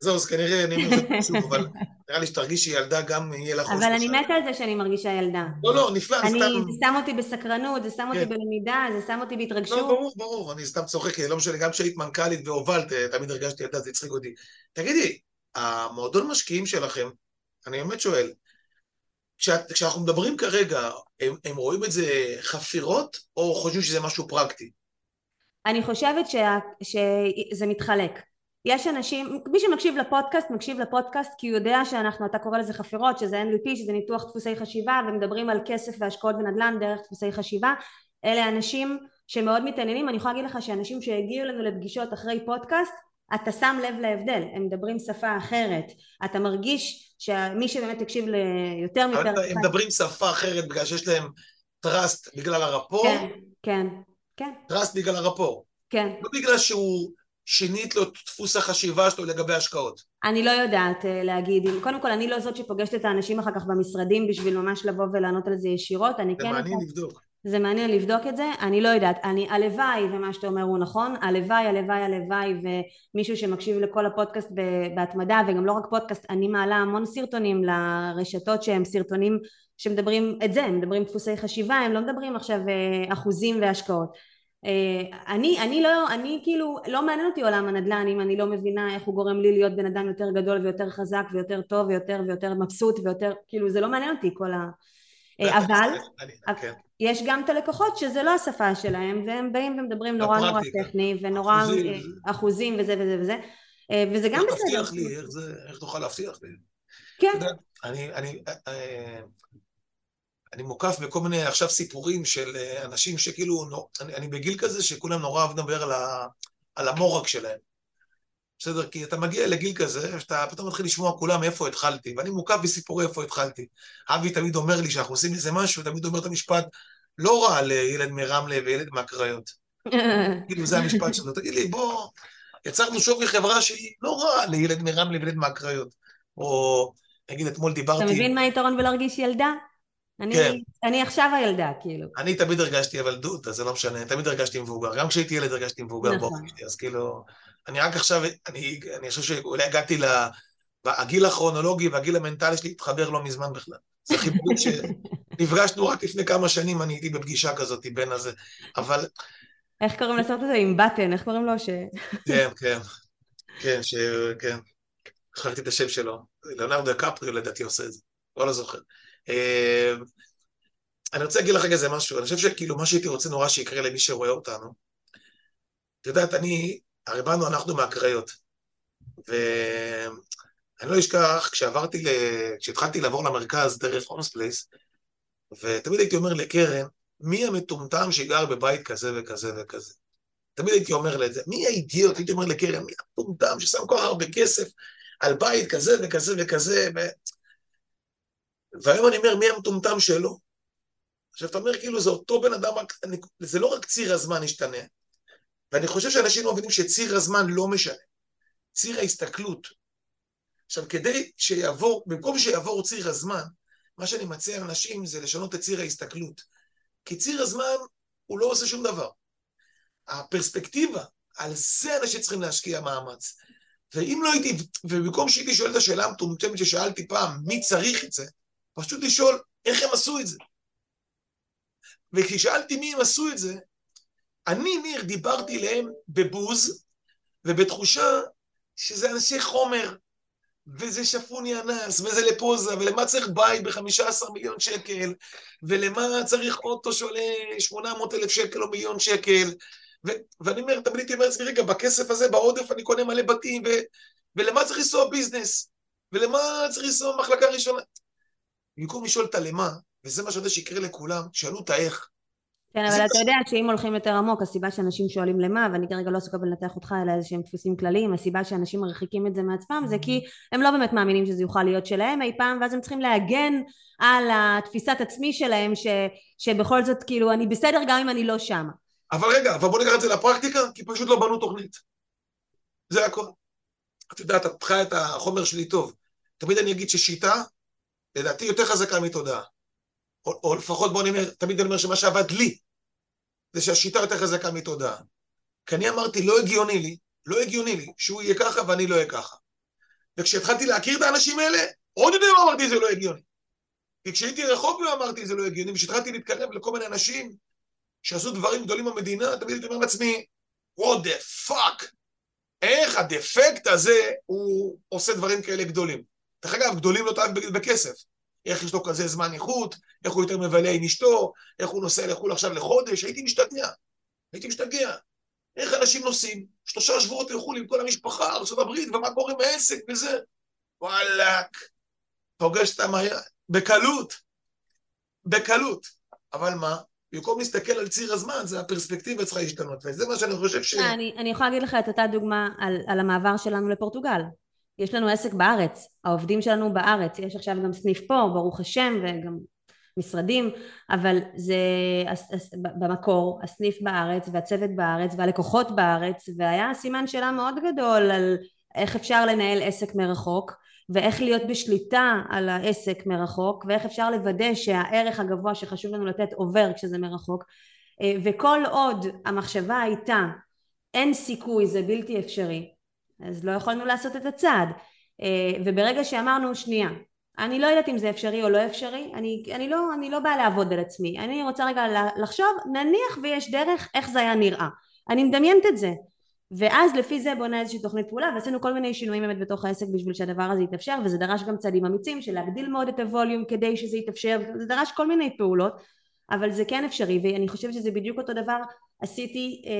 זהו, אז כנראה אני אומר את זה אבל נראה לי שתרגישי ילדה גם יהיה לך... אבל אני מתה על זה שאני מרגישה ילדה. לא, לא, נפלא, אני סתם... זה שם אותי בסקרנות, זה שם אותי כן. בלמידה, זה שם אותי בהתרגשות. לא, ברור, ברור, אני סתם צוחק, לא משנה, גם כשהיית מנכ"לית והובלת, אה, תמיד הרגשתי ילדה, זה הצחיק אותי. תגידי, המועדון משקיעים שלכם, אני באמת שואל, כשאת, כשאנחנו מדברים כרגע, הם, הם רואים את זה חפירות, או חושבים שזה משהו פרקטי? אני חושבת שה, שזה מתחלק. יש אנשים, מי שמקשיב לפודקאסט, מקשיב לפודקאסט כי הוא יודע שאנחנו, אתה קורא לזה חפירות, שזה NLP, שזה ניתוח דפוסי חשיבה, ומדברים על כסף והשקעות בנדל"ן דרך דפוסי חשיבה. אלה אנשים שמאוד מתעניינים, אני יכולה להגיד לך שאנשים שהגיעו לנו לפגישות אחרי פודקאסט, אתה שם לב להבדל, הם מדברים שפה אחרת, אתה מרגיש שמי שבאמת הקשיב ליותר מפרק... הם מדברים שפה אחרת בגלל שיש להם trust בגלל ה rapport? כן, כן, כן. trust בגלל ה rapport. כן. לא בגלל שהוא שינית לו את דפוס החשיבה שלו לגבי השקעות. אני לא יודעת אה, להגיד, קודם כל אני לא זאת שפוגשת את האנשים אחר כך במשרדים בשביל ממש לבוא ולענות על זה ישירות, אני כן... זה מעניין לבדוק. זה מעניין לבדוק את זה, אני לא יודעת, אני הלוואי ומה שאתה אומר הוא נכון, הלוואי הלוואי הלוואי ומישהו שמקשיב לכל הפודקאסט בהתמדה וגם לא רק פודקאסט, אני מעלה המון סרטונים לרשתות שהם סרטונים שמדברים את זה, הם מדברים דפוסי חשיבה, הם לא מדברים עכשיו אה, אחוזים והשקעות. אה, אני, אני לא, אני כאילו, לא מעניין אותי עולם הנדל"ן אם אני לא מבינה איך הוא גורם לי להיות בן אדם יותר גדול ויותר חזק ויותר טוב ויותר ויותר מבסוט ויותר, כאילו זה לא מעניין אותי כל ה... אה, אבל כן. יש גם את הלקוחות שזה לא השפה שלהם והם באים ומדברים נורא נורא טכני ונורא אחוזים וזה וזה וזה וזה גם בסדר. איך תבטיח לי, איך תוכל להבטיח לי? כן. אני אני מוקף בכל מיני עכשיו סיפורים של אה, אנשים שכאילו, אני, אני בגיל כזה שכולם נורא אוהב לדבר על המורק שלהם. בסדר? כי אתה מגיע לגיל כזה, שאתה פתאום מתחיל לשמוע כולם מאיפה התחלתי, ואני מוקף בסיפורי איפה התחלתי. אבי תמיד אומר לי שאנחנו עושים איזה משהו, תמיד אומר את המשפט, לא רע לילד מרמלה וילד מהקריות. כאילו זה המשפט שלו. תגיד לי, בוא, יצרנו שווי חברה שהיא לא רע לילד מרמלה וילד מהקריות. או נגיד אתמול דיברתי... אתה מבין מה היתרון בלהרגיש ילדה? אני, כן. אני עכשיו הילדה, כאילו. אני תמיד הרגשתי אבל דוד, אז זה לא משנה, תמיד הרגשתי מבוגר. גם כשהייתי ילד הרגשתי מבוגר נכון. באופן שלי, אז כאילו... אני רק עכשיו, אני, אני חושב שאולי הגעתי ל... הגיל הכרונולוגי והגיל המנטלי שלי התחבר לא מזמן בכלל. זה חיבורים שנפגשנו רק לפני כמה שנים, אני הייתי בפגישה כזאת בין הזה. אבל איך קוראים לסרט הזה? עם בטן, איך קוראים לו? ש... כן, כן, כן, ש... כן. שכחתי את השם שלו. ליאונרדו דיקפריו לדעתי עושה את זה, לא, לא זוכר. אה, אני רוצה להגיד לך רגע איזה משהו, אני חושב שכאילו מה שהייתי רוצה נורא שיקרה למי שרואה אותנו. את יודעת, אני, הרי באנו אנחנו מהקריות, ואני לא אשכח, כשעברתי, ל... כשהתחלתי לעבור למרכז דרך Holmes Place, ותמיד הייתי אומר לקרן, מי המטומטם שגר בבית כזה וכזה וכזה? תמיד הייתי אומר לזה, מי האידיוט? הייתי אומר לקרן, מי המטומטם ששם כל כך הרבה כסף על בית כזה וכזה וכזה? ו... והיום אני אומר, מי המטומטם שלו? עכשיו, אתה אומר, כאילו, זה אותו בן אדם, זה לא רק ציר הזמן השתנה, ואני חושב שאנשים לא מבינים שציר הזמן לא משנה, ציר ההסתכלות. עכשיו, כדי שיעבור, במקום שיעבור ציר הזמן, מה שאני מציע לאנשים זה לשנות את ציר ההסתכלות. כי ציר הזמן, הוא לא עושה שום דבר. הפרספקטיבה, על זה אנשים צריכים להשקיע מאמץ. ואם לא הייתי, ובמקום שהייתי שואל את השאלה המטומטמת ששאלתי פעם, מי צריך את זה, פשוט לשאול איך הם עשו את זה. וכששאלתי מי הם עשו את זה, אני, ניר, דיברתי אליהם בבוז ובתחושה שזה אנשי חומר, וזה שפוני אנס, וזה לפוזה, ולמה צריך בית ב-15 מיליון שקל, ולמה צריך אוטו שעולה 800 אלף שקל או מיליון שקל, ו- ואני אומר, תמיד הייתי אומר לעצמי, רגע, בכסף הזה, בעודף, אני קונה מלא בתים, ו- ולמה צריך לנסוע ביזנס? ולמה צריך לנסוע מחלקה ראשונה? במקום לשאול את הלמה, וזה מה שאני יודע שיקרה לכולם, שאלו את האיך. כן, אבל אתה יודע שאם הולכים יותר עמוק, הסיבה שאנשים שואלים למה, ואני כרגע לא עסוקה בלנתח אותך, אלא איזה שהם דפוסים כלליים, הסיבה שאנשים מרחיקים את זה מעצמם, זה כי הם לא באמת מאמינים שזה יוכל להיות שלהם אי פעם, ואז הם צריכים להגן על התפיסת עצמי שלהם, ש, שבכל זאת, כאילו, אני בסדר גם אם אני לא שמה. אבל רגע, אבל בוא ניקח את זה לפרקטיקה, כי פשוט לא בנו תוכנית. זה הכל. את יודעת, את צריכה את החומר שלי טוב. תמיד אני אגיד ששיטה, לדעתי יותר חזקה מתודעה. או, או לפחות בוא נאמר, תמיד אני אומר שמה שעבד לי, זה שהשיטה יותר חזקה מתודעה. כי אני אמרתי, לא הגיוני לי, לא הגיוני לי, שהוא יהיה ככה ואני לא אהיה ככה. וכשהתחלתי להכיר את האנשים האלה, עוד יותר אמרתי זה לא הגיוני. כי כשהייתי רחוק מהם אמרתי זה לא הגיוני, וכשהתחלתי להתקרב לכל מיני אנשים שעשו דברים גדולים במדינה, תמיד הייתי אומר לעצמי, what the fuck, איך הדפקט הזה הוא עושה דברים כאלה גדולים. דרך אגב, גדולים לא תמיד בכסף. איך יש לו כזה זמן איכות, איך הוא יותר מבלה עם אשתו, איך הוא נוסע לחו"ל עכשיו לחודש, הייתי משתגע. הייתי משתגע. איך אנשים נוסעים, שלושה שבועות לחו"ל עם כל המשפחה, ארה"ב, ומה קורה עם העסק וזה. וואלאק, פוגש את המעיין, בקלות, בקלות. אבל מה? במקום להסתכל על ציר הזמן, זה הפרספקטיבה צריכה להשתנות, וזה מה שאני חושב ש... אני, אני יכולה להגיד לך את אותה דוגמה על, על המעבר שלנו לפורטוגל. יש לנו עסק בארץ, העובדים שלנו בארץ, יש עכשיו גם סניף פה, ברוך השם, וגם משרדים, אבל זה במקור הסניף בארץ והצוות בארץ והלקוחות בארץ, והיה סימן שאלה מאוד גדול על איך אפשר לנהל עסק מרחוק, ואיך להיות בשליטה על העסק מרחוק, ואיך אפשר לוודא שהערך הגבוה שחשוב לנו לתת עובר כשזה מרחוק, וכל עוד המחשבה הייתה אין סיכוי זה בלתי אפשרי אז לא יכולנו לעשות את הצעד. אה, וברגע שאמרנו שנייה אני לא יודעת אם זה אפשרי או לא אפשרי אני, אני, לא, אני לא באה לעבוד על עצמי אני רוצה רגע לחשוב נניח ויש דרך איך זה היה נראה. אני מדמיינת את זה. ואז לפי זה בונה איזושהי תוכנית פעולה ועשינו כל מיני שינויים באמת בתוך העסק בשביל שהדבר הזה יתאפשר וזה דרש גם צעדים אמיצים של להגדיל מאוד את הווליום כדי שזה יתאפשר זה דרש כל מיני פעולות אבל זה כן אפשרי ואני חושבת שזה בדיוק אותו דבר עשיתי אה,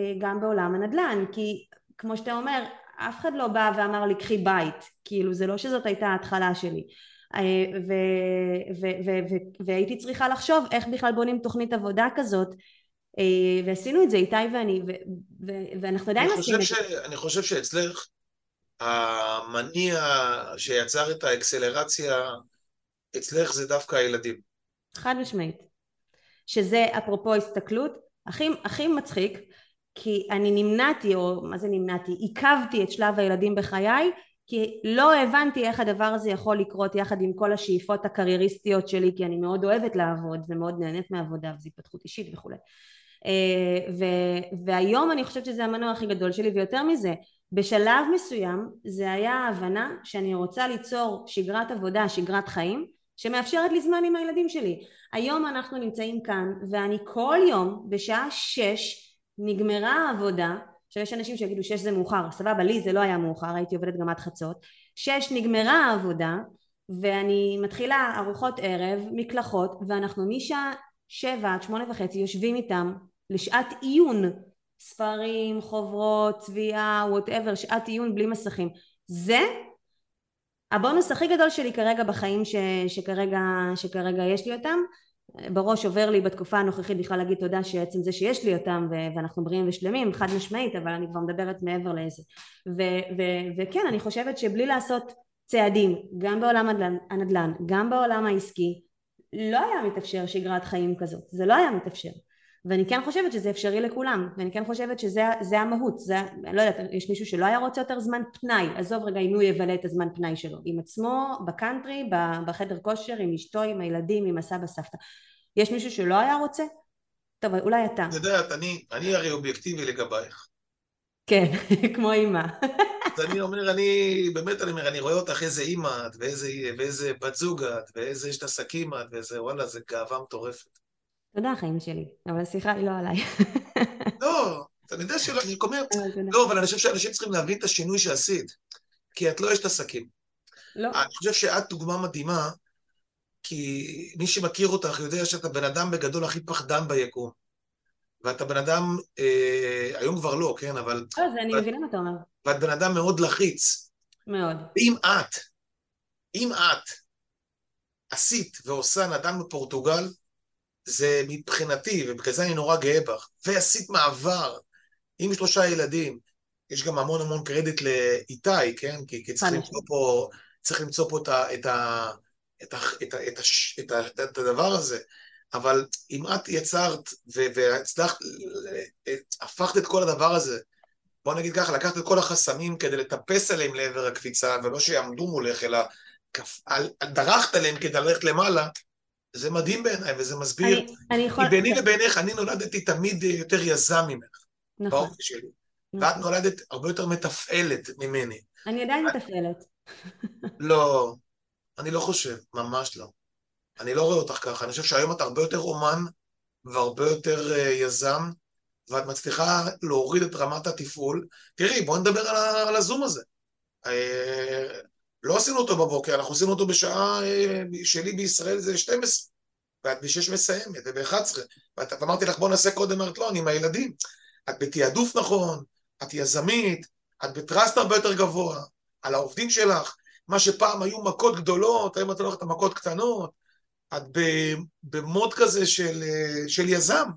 אה, גם בעולם הנדל"ן כי כמו שאתה אומר אף אחד לא בא ואמר לי קחי בית כאילו זה לא שזאת הייתה ההתחלה שלי אה, ו, ו, ו, ו, והייתי צריכה לחשוב איך בכלל בונים תוכנית עבודה כזאת אה, ועשינו את זה איתי ואני ו, ו, ואנחנו עדיין עושים את זה. אני חושב שאצלך המניע שיצר את האקסלרציה אצלך זה דווקא הילדים. חד משמעית. שזה אפרופו הסתכלות הכי, הכי מצחיק כי אני נמנעתי או מה זה נמנעתי? עיכבתי את שלב הילדים בחיי כי לא הבנתי איך הדבר הזה יכול לקרות יחד עם כל השאיפות הקרייריסטיות שלי כי אני מאוד אוהבת לעבוד ומאוד נהנית מעבודה וזו התפתחות אישית וכולי. אה, ו- והיום אני חושבת שזה המנוע הכי גדול שלי ויותר מזה בשלב מסוים זה היה ההבנה שאני רוצה ליצור שגרת עבודה, שגרת חיים שמאפשרת לי זמן עם הילדים שלי. היום אנחנו נמצאים כאן ואני כל יום בשעה שש נגמרה העבודה, עכשיו יש אנשים שיגידו שש זה מאוחר, סבבה, לי זה לא היה מאוחר, הייתי עובדת גם עד חצות, שש נגמרה העבודה, ואני מתחילה ארוחות ערב, מקלחות, ואנחנו משעה שבע עד שמונה וחצי יושבים איתם לשעת עיון, ספרים, חוברות, צביעה, וואטאבר, שעת עיון בלי מסכים. זה הבונוס הכי גדול שלי כרגע בחיים ש, שכרגע, שכרגע יש לי אותם בראש עובר לי בתקופה הנוכחית בכלל להגיד תודה שעצם זה שיש לי אותם ו- ואנחנו בריאים ושלמים חד משמעית אבל אני כבר מדברת מעבר לזה. ו- ו- וכן אני חושבת שבלי לעשות צעדים גם בעולם הנדל"ן גם בעולם העסקי לא היה מתאפשר שגרת חיים כזאת. זה לא היה מתאפשר ואני כן חושבת שזה אפשרי לכולם ואני כן חושבת שזה המהות זה, אני לא יודעת יש מישהו שלא היה רוצה יותר זמן פנאי עזוב רגע אם הוא יבלה את הזמן פנאי שלו עם עצמו בקאנטרי בחדר כושר עם אשתו עם הילדים עם הסבא סבתא. יש מישהו שלא היה רוצה? טוב אולי אתה. את יודעת אני, אני הרי אובייקטיבי לגבייך. כן כמו אימא אז אני אומר אני באמת אני אומר אני רואה אותך איזה אימא את ואיזה, ואיזה בת זוג את ואיזה יש את עסקים את ואיזה וואלה זה גאווה מטורפת תודה חיים שלי, אבל השיחה היא לא עליי. לא, אני יודע שלא, אני אומר, לא, אבל אני חושב שאנשים צריכים להבין את השינוי שעשית, כי את לא אשת עסקים. לא. אני חושב שאת דוגמה מדהימה, כי מי שמכיר אותך יודע שאתה בן אדם בגדול הכי פחדן ביקום. ואתה בן אדם, אה, היום כבר לא, כן, אבל... לא, זה אני מבינה מה אתה אומר. ואת בן אדם מאוד לחיץ. מאוד. אם את, אם את עשית ועושה נדן בפורטוגל, זה מבחינתי, ובגלל זה אני נורא גאה בך, ועשית מעבר עם שלושה ילדים, יש גם המון המון קרדיט לאיתי, כן? כי, כי צריך למצוא פה, צריך למצוא פה את, ה, את, ה, את, ה, את, ה, את, ה, את, ה, את הדבר הזה. אבל אם את יצרת והצלחת, הפכת את כל הדבר הזה, בוא נגיד ככה, לקחת את כל החסמים כדי לטפס עליהם לעבר הקפיצה, ולא שיעמדו מולך, אלא דרכת עליהם כדי ללכת למעלה, זה מדהים בעיניי, וזה מסביר. אני, אני יכול... כי ביני לבינך, אני נולדתי תמיד יותר יזם ממך. נכון. באופן שלי. נכון. ואת נולדת הרבה יותר מתפעלת ממני. אני עדיין מתפעלת. לא, אני לא חושב, ממש לא. אני לא רואה אותך ככה. אני חושב שהיום את הרבה יותר אומן והרבה יותר uh, יזם, ואת מצליחה להוריד את רמת התפעול. תראי, בואי נדבר על, על הזום הזה. לא עשינו אותו בבוקר, אנחנו עשינו אותו בשעה אה, שלי בישראל זה 12, ואת ב-6 מסיימת, וב-11, ואת אמרתי לך בוא נעשה קודם, אמרת לא, עם הילדים. את בתעדוף נכון, את יזמית, את בטראסט הרבה יותר גבוה, על העובדים שלך, מה שפעם היו מכות גדולות, היום את הולכת למכות קטנות, את במוד כזה של, אה, של יזם.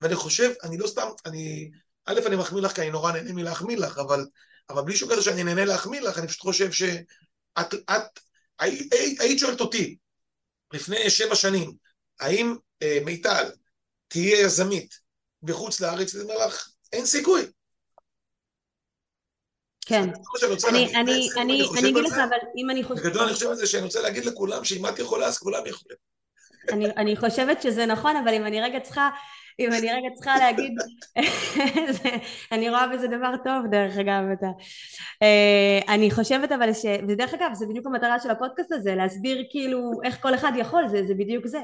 ואני חושב, אני לא סתם, אני, א', אני מחמיא לך כי אני נורא נהנה מלהחמיא לך, אבל אבל בלי שום קשר שאני נהנה להחמיא לך, אני פשוט חושב שאת, את, היית, היית שואלת אותי לפני שבע שנים, האם אה, מיטל תהיה יזמית בחוץ לארץ, אני אומר לך, אין סיכוי. כן. אני, אני, אני, אני אגיד לך, אבל אם אני חושבת... בגדול אני חושב על זה שאני רוצה להגיד לכולם שאם את יכולה, אז כולם יכולים. אני, אני חושבת שזה נכון, אבל אם אני רגע צריכה אם אני רגע צריכה להגיד, אני רואה בזה דבר טוב דרך אגב, אתה. אה, אני חושבת אבל ש... ודרך אגב זה בדיוק המטרה של הפודקאסט הזה, להסביר כאילו איך כל אחד יכול, זה, זה בדיוק זה.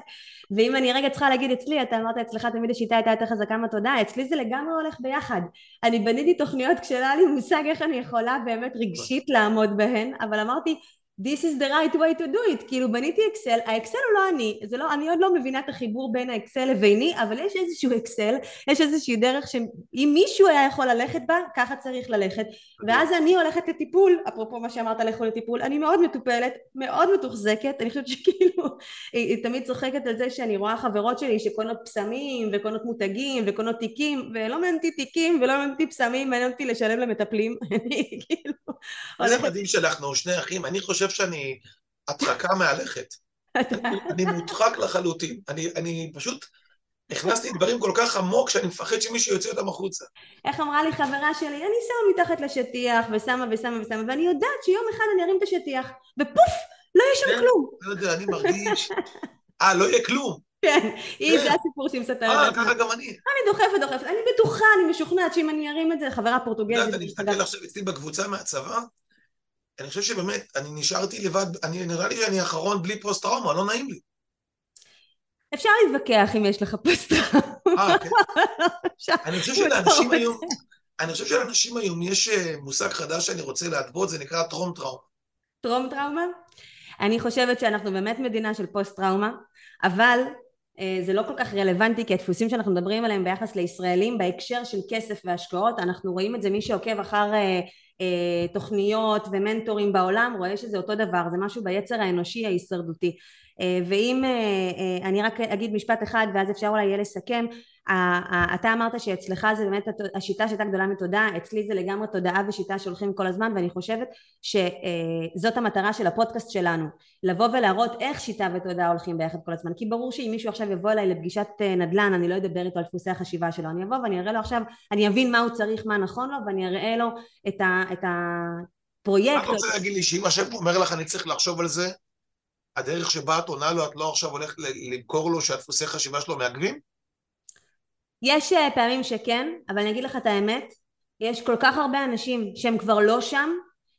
ואם אני רגע צריכה להגיד אצלי, אתה אמרת אצלך תמיד השיטה הייתה יותר חזקה מהתודעה, אצלי זה לגמרי הולך ביחד. אני בניתי תוכניות כשלא היה לי מושג איך אני יכולה באמת רגשית לעמוד בהן, אבל אמרתי This is the right way to do it, כאילו בניתי אקסל, האקסל הוא לא אני, זה לא, אני עוד לא מבינה את החיבור בין האקסל לביני, אבל יש איזשהו אקסל, יש איזושהי דרך שאם מישהו היה יכול ללכת בה, ככה צריך ללכת, ואז אני הולכת לטיפול, אפרופו מה שאמרת לכו לטיפול, אני מאוד מטופלת, מאוד מתוחזקת, אני חושבת שכאילו, היא, היא תמיד צוחקת על זה שאני רואה חברות שלי שקונות פסמים, וקונות מותגים, וקונות תיקים, ולא מעניין אותי תיקים, ולא מעניין אותי פסמים, מעניין אותי לשלם למטפלים, אני כאילו... זה מדהים שאנחנו שני אחים, אני חושב חושב שאני הדחקה מהלכת. אני מודחק לחלוטין. אני, אני פשוט הכנסתי דברים כל כך עמוק שאני מפחד שמישהו יוצא אותם החוצה. איך אמרה לי חברה שלי, אני שמה מתחת לשטיח ושמה ושמה ושמה, ואני יודעת שיום אחד אני ארים את השטיח, ופוף, לא יהיה שם כן, כלום. לא יודע, אני מרגיש... אה, לא יהיה כלום. כן, היא, זה הסיפור שהיא מספרת. אה, ככה גם אני. אני דוחפת, דוחפת, אני בטוחה, אני משוכנעת שאם אני ארים את זה, חברה פורטוגזית. יודעת, אני מסתכל עכשיו אצלי בקבוצה מהצבא, אני חושב שבאמת, אני נשארתי לבד, אני, נראה לי שאני האחרון בלי פוסט-טראומה, לא נעים לי. אפשר להתווכח אם יש לך פוסט-טראומה. אה, כן. אני חושב שלאנשים היום, אני חושב שלאנשים היום יש אה, מושג חדש שאני רוצה להתוות, זה נקרא טרום טראומה. טרום טראומה? אני חושבת שאנחנו באמת מדינה של פוסט טראומה, אבל אה, זה לא כל כך רלוונטי כי הדפוסים שאנחנו מדברים עליהם ביחס לישראלים בהקשר של כסף והשקעות אנחנו רואים את זה מי שעוקב אחר אה, תוכניות ומנטורים בעולם רואה שזה אותו דבר זה משהו ביצר האנושי ההישרדותי. ואם אני רק אגיד משפט אחד ואז אפשר אולי יהיה לסכם. אתה אמרת שאצלך זה באמת השיטה שהייתה גדולה מתודעה, אצלי זה לגמרי תודעה ושיטה שהולכים כל הזמן ואני חושבת שזאת המטרה של הפודקאסט שלנו, לבוא ולהראות איך שיטה ותודעה הולכים ביחד כל הזמן, כי ברור שאם מישהו עכשיו יבוא אליי לפגישת אה, נדל"ן אני לא אדבר איתו על דפוסי החשיבה שלו, אני אבוא ואני אראה לו עכשיו, אני אבין מה הוא צריך, מה נכון לו ואני אראה לו את, ה, את הפרויקט. אתה רוצה להגיד לי שאם השם אומר לך אני צריך לחשוב על זה, הדרך שבה את עונה לו את לא עכשיו הולכת למכור לו שהדפוסי חשיבה שלו מעכבים? יש אה, פעמים שכן, אבל אני אגיד לך את האמת, יש כל כך הרבה אנשים שהם כבר לא שם,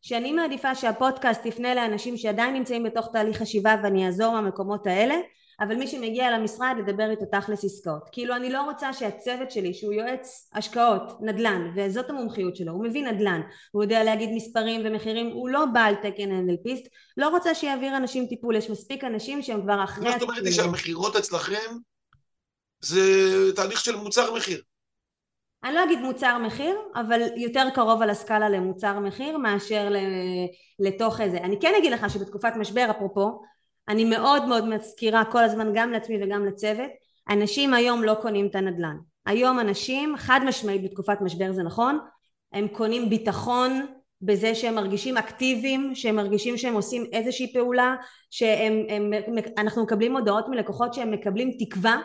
שאני מעדיפה שהפודקאסט יפנה לאנשים שעדיין נמצאים בתוך תהליך חשיבה ואני אעזור מהמקומות האלה, אבל מי שמגיע למשרד לדבר איתו תכלס עסקאות. כאילו אני לא רוצה שהצוות שלי שהוא יועץ השקעות, נדל"ן, וזאת המומחיות שלו, הוא מבין נדל"ן, הוא יודע להגיד מספרים ומחירים, הוא לא בעל תקן NLPיסט, לא רוצה שיעביר אנשים טיפול, יש מספיק אנשים שהם כבר אחרי... מה זאת אומרת לי שהמכירות אצלכם זה תהליך של מוצר מחיר. אני לא אגיד מוצר מחיר, אבל יותר קרוב על הסקאלה למוצר מחיר מאשר לתוך איזה. אני כן אגיד לך שבתקופת משבר, אפרופו, אני מאוד מאוד מזכירה כל הזמן גם לעצמי וגם לצוות, אנשים היום לא קונים את הנדל"ן. היום אנשים, חד משמעית בתקופת משבר זה נכון, הם קונים ביטחון בזה שהם מרגישים אקטיביים, שהם מרגישים שהם עושים איזושהי פעולה, שאנחנו מקבלים הודעות מלקוחות שהם מקבלים תקווה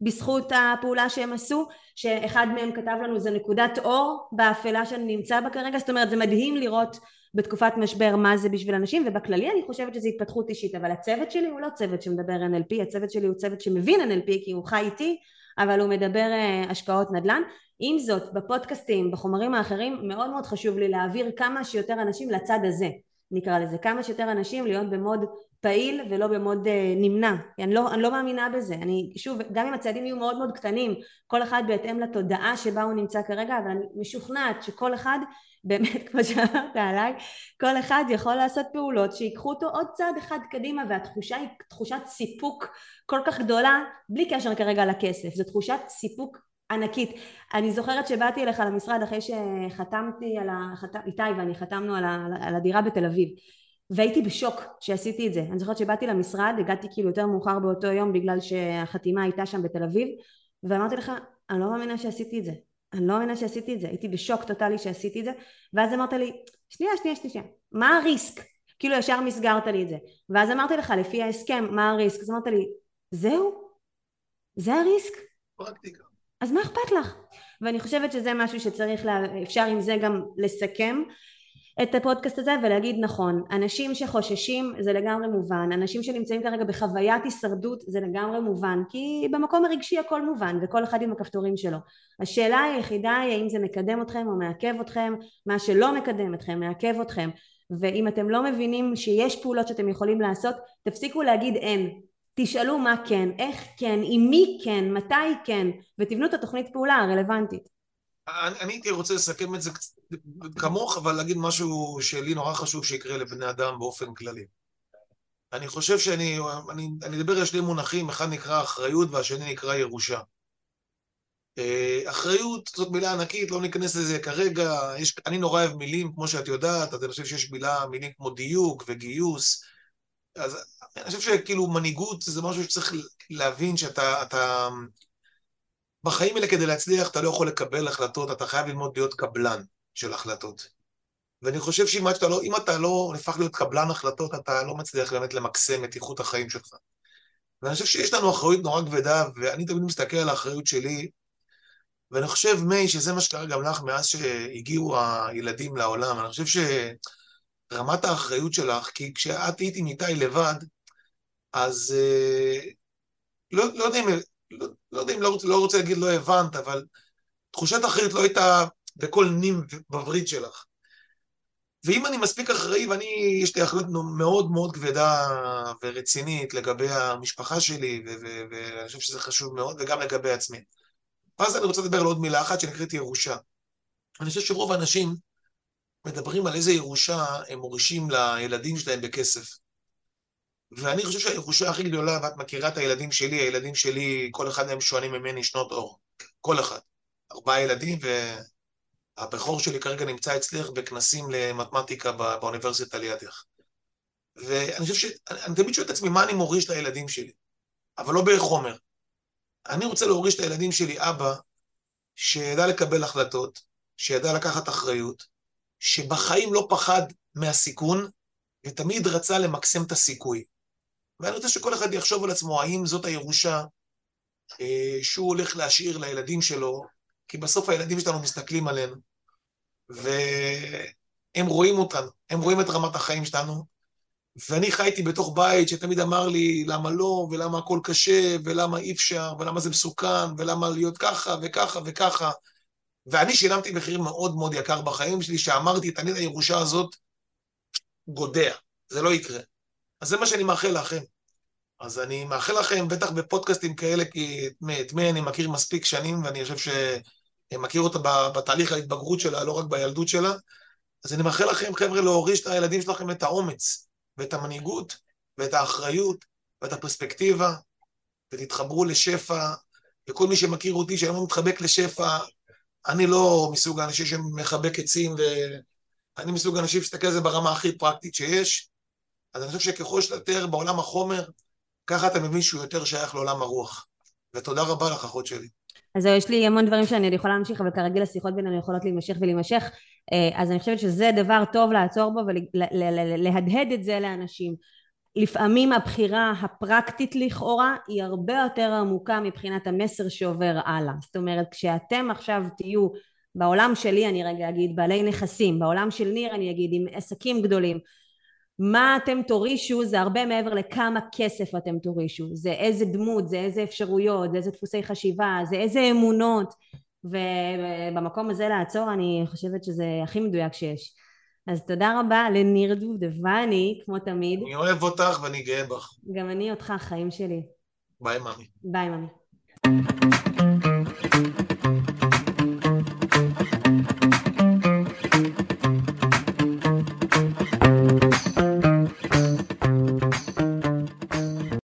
בזכות הפעולה שהם עשו שאחד מהם כתב לנו זה נקודת אור באפלה שאני נמצא בה כרגע זאת אומרת זה מדהים לראות בתקופת משבר מה זה בשביל אנשים ובכללי אני חושבת שזה התפתחות אישית אבל הצוות שלי הוא לא צוות שמדבר NLP הצוות שלי הוא צוות שמבין NLP כי הוא חי איתי אבל הוא מדבר uh, השקעות נדל"ן. עם זאת בפודקאסטים בחומרים האחרים מאוד מאוד חשוב לי להעביר כמה שיותר אנשים לצד הזה נקרא לזה כמה שיותר אנשים להיות במוד פעיל ולא במוד אה, נמנע. אני לא, אני לא מאמינה בזה. אני שוב גם אם הצעדים יהיו מאוד מאוד קטנים כל אחד בהתאם לתודעה שבה הוא נמצא כרגע אבל אני משוכנעת שכל אחד באמת כמו שאמרת עליי כל אחד יכול לעשות פעולות שיקחו אותו עוד צעד אחד קדימה והתחושה היא תחושת סיפוק כל כך גדולה בלי קשר כרגע לכסף. זו תחושת סיפוק ענקית. אני זוכרת שבאתי אליך למשרד אחרי שחתמתי על ה... חת... איתי ואני חתמנו על, ה... על הדירה בתל אביב והייתי בשוק שעשיתי את זה. אני זוכרת שבאתי למשרד, הגעתי כאילו יותר מאוחר באותו יום בגלל שהחתימה הייתה שם בתל אביב, ואמרתי לך, אני לא מאמינה שעשיתי את זה. אני לא מאמינה שעשיתי את זה. הייתי בשוק טוטאלי שעשיתי את זה, ואז אמרת לי, שנייה, שנייה, שנייה, מה הריסק? כאילו ישר מסגרת לי את זה. ואז אמרתי לך, לפי ההסכם, מה הריסק? אז אמרת לי, זהו? זה הריסק? פרקטיקה. אז מה אכפת לך? ואני חושבת שזה משהו שצריך, לה... אפשר עם זה גם לסכם. את הפודקאסט הזה ולהגיד נכון אנשים שחוששים זה לגמרי מובן אנשים שנמצאים כרגע בחוויית הישרדות זה לגמרי מובן כי במקום הרגשי הכל מובן וכל אחד עם הכפתורים שלו השאלה היחידה היא האם זה מקדם אתכם או מעכב אתכם מה שלא מקדם אתכם מעכב אתכם ואם אתם לא מבינים שיש פעולות שאתם יכולים לעשות תפסיקו להגיד אין תשאלו מה כן, איך כן, עם מי כן, מתי כן ותבנו את התוכנית פעולה הרלוונטית אני הייתי רוצה לסכם את זה כמוך, אבל להגיד משהו שלי נורא חשוב שיקרה לבני אדם באופן כללי. אני חושב שאני, אני, אני אדבר על שני מונחים, אחד נקרא אחריות והשני נקרא ירושה. אה, אחריות זאת מילה ענקית, לא ניכנס לזה כרגע, יש, אני נורא אוהב מילים, כמו שאת יודעת, אז אני חושב שיש מילה, מילים כמו דיוק וגיוס, אז אני חושב שכאילו מנהיגות זה משהו שצריך להבין שאתה, אתה, בחיים האלה כדי להצליח אתה לא יכול לקבל החלטות, אתה חייב ללמוד להיות קבלן של החלטות. ואני חושב שאם אתה לא, אתה לא נהפך להיות קבלן החלטות, אתה לא מצליח באמת למקסם את איכות החיים שלך. ואני חושב שיש לנו אחריות נורא כבדה, ואני תמיד מסתכל על האחריות שלי, ואני חושב, מי, שזה מה שקרה גם לך מאז שהגיעו הילדים לעולם. אני חושב שרמת האחריות שלך, כי כשאת היית עם איתי לבד, אז אה, לא, לא יודע אם לא, לא יודע אם לא, לא רוצה להגיד לא הבנת, אבל תחושת אחריות לא הייתה בכל נים בווריד שלך. ואם אני מספיק אחראי, ואני, יש לי אחריות מאוד מאוד כבדה ורצינית לגבי המשפחה שלי, ואני חושב שזה חשוב מאוד, וגם לגבי עצמי. ואז אני רוצה לדבר על עוד מילה אחת שנקראת ירושה. אני חושב שרוב האנשים מדברים על איזה ירושה הם מורישים לילדים שלהם בכסף. ואני חושב שהירושה הכי גדולה, ואת מכירה את הילדים שלי, הילדים שלי, כל אחד מהם שואלים ממני שנות אור. כל אחד. ארבעה ילדים, והבכור שלי כרגע נמצא אצלך בכנסים למתמטיקה באוניברסיטה לידך. ואני חושב ש... אני תמיד שואל את עצמי, מה אני מוריש לילדים שלי? אבל לא בחומר. אני רוצה להוריש לילדים שלי אבא שידע לקבל החלטות, שידע לקחת אחריות, שבחיים לא פחד מהסיכון, ותמיד רצה למקסם את הסיכוי. ואני רוצה שכל אחד יחשוב על עצמו, האם זאת הירושה אה, שהוא הולך להשאיר לילדים שלו, כי בסוף הילדים שלנו מסתכלים עלינו, והם רואים אותנו, הם רואים את רמת החיים שלנו, ואני חייתי בתוך בית שתמיד אמר לי למה לא, ולמה הכל קשה, ולמה אי אפשר, ולמה זה מסוכן, ולמה להיות ככה וככה וככה. ואני שילמתי מחיר מאוד מאוד יקר בחיים שלי, שאמרתי, אני הירושה הזאת גודע, זה לא יקרה. אז זה מה שאני מאחל לכם. אז אני מאחל לכם, בטח בפודקאסטים כאלה, כי את מי אני מכיר מספיק שנים, ואני חושב שאני מכיר אותה בתהליך ההתבגרות שלה, לא רק בילדות שלה, אז אני מאחל לכם, חבר'ה, להוריש את הילדים שלכם את האומץ, ואת המנהיגות, ואת האחריות, ואת הפרספקטיבה, ותתחברו לשפע, וכל מי שמכיר אותי, לא מתחבק לשפע, אני לא מסוג האנשים שמחבק עצים, ואני מסוג האנשים שמסתכל על זה ברמה הכי פרקטית שיש, אז אני חושב שככל שאתה יותר בעולם החומר, ככה אתה מבין שהוא יותר שייך לעולם הרוח. ותודה רבה לך, אחות שלי. אז יש לי המון דברים שאני עוד יכולה להמשיך, אבל כרגיל השיחות בינינו יכולות להימשך ולהימשך. אה, אז אני חושבת שזה דבר טוב לעצור בו ולהדהד את זה לאנשים. לפעמים הבחירה הפרקטית לכאורה היא הרבה יותר עמוקה מבחינת המסר שעובר הלאה. זאת אומרת, כשאתם עכשיו תהיו בעולם שלי אני רגע אגיד בעלי נכסים, בעולם של ניר אני אגיד עם עסקים גדולים, מה אתם תורישו זה הרבה מעבר לכמה כסף אתם תורישו, זה איזה דמות, זה איזה אפשרויות, זה איזה דפוסי חשיבה, זה איזה אמונות, ובמקום הזה לעצור אני חושבת שזה הכי מדויק שיש. אז תודה רבה לניר דובדבני, כמו תמיד. אני אוהב אותך ואני גאה בך. גם אני אותך, חיים שלי. ביי, ממי. ביי, ממי.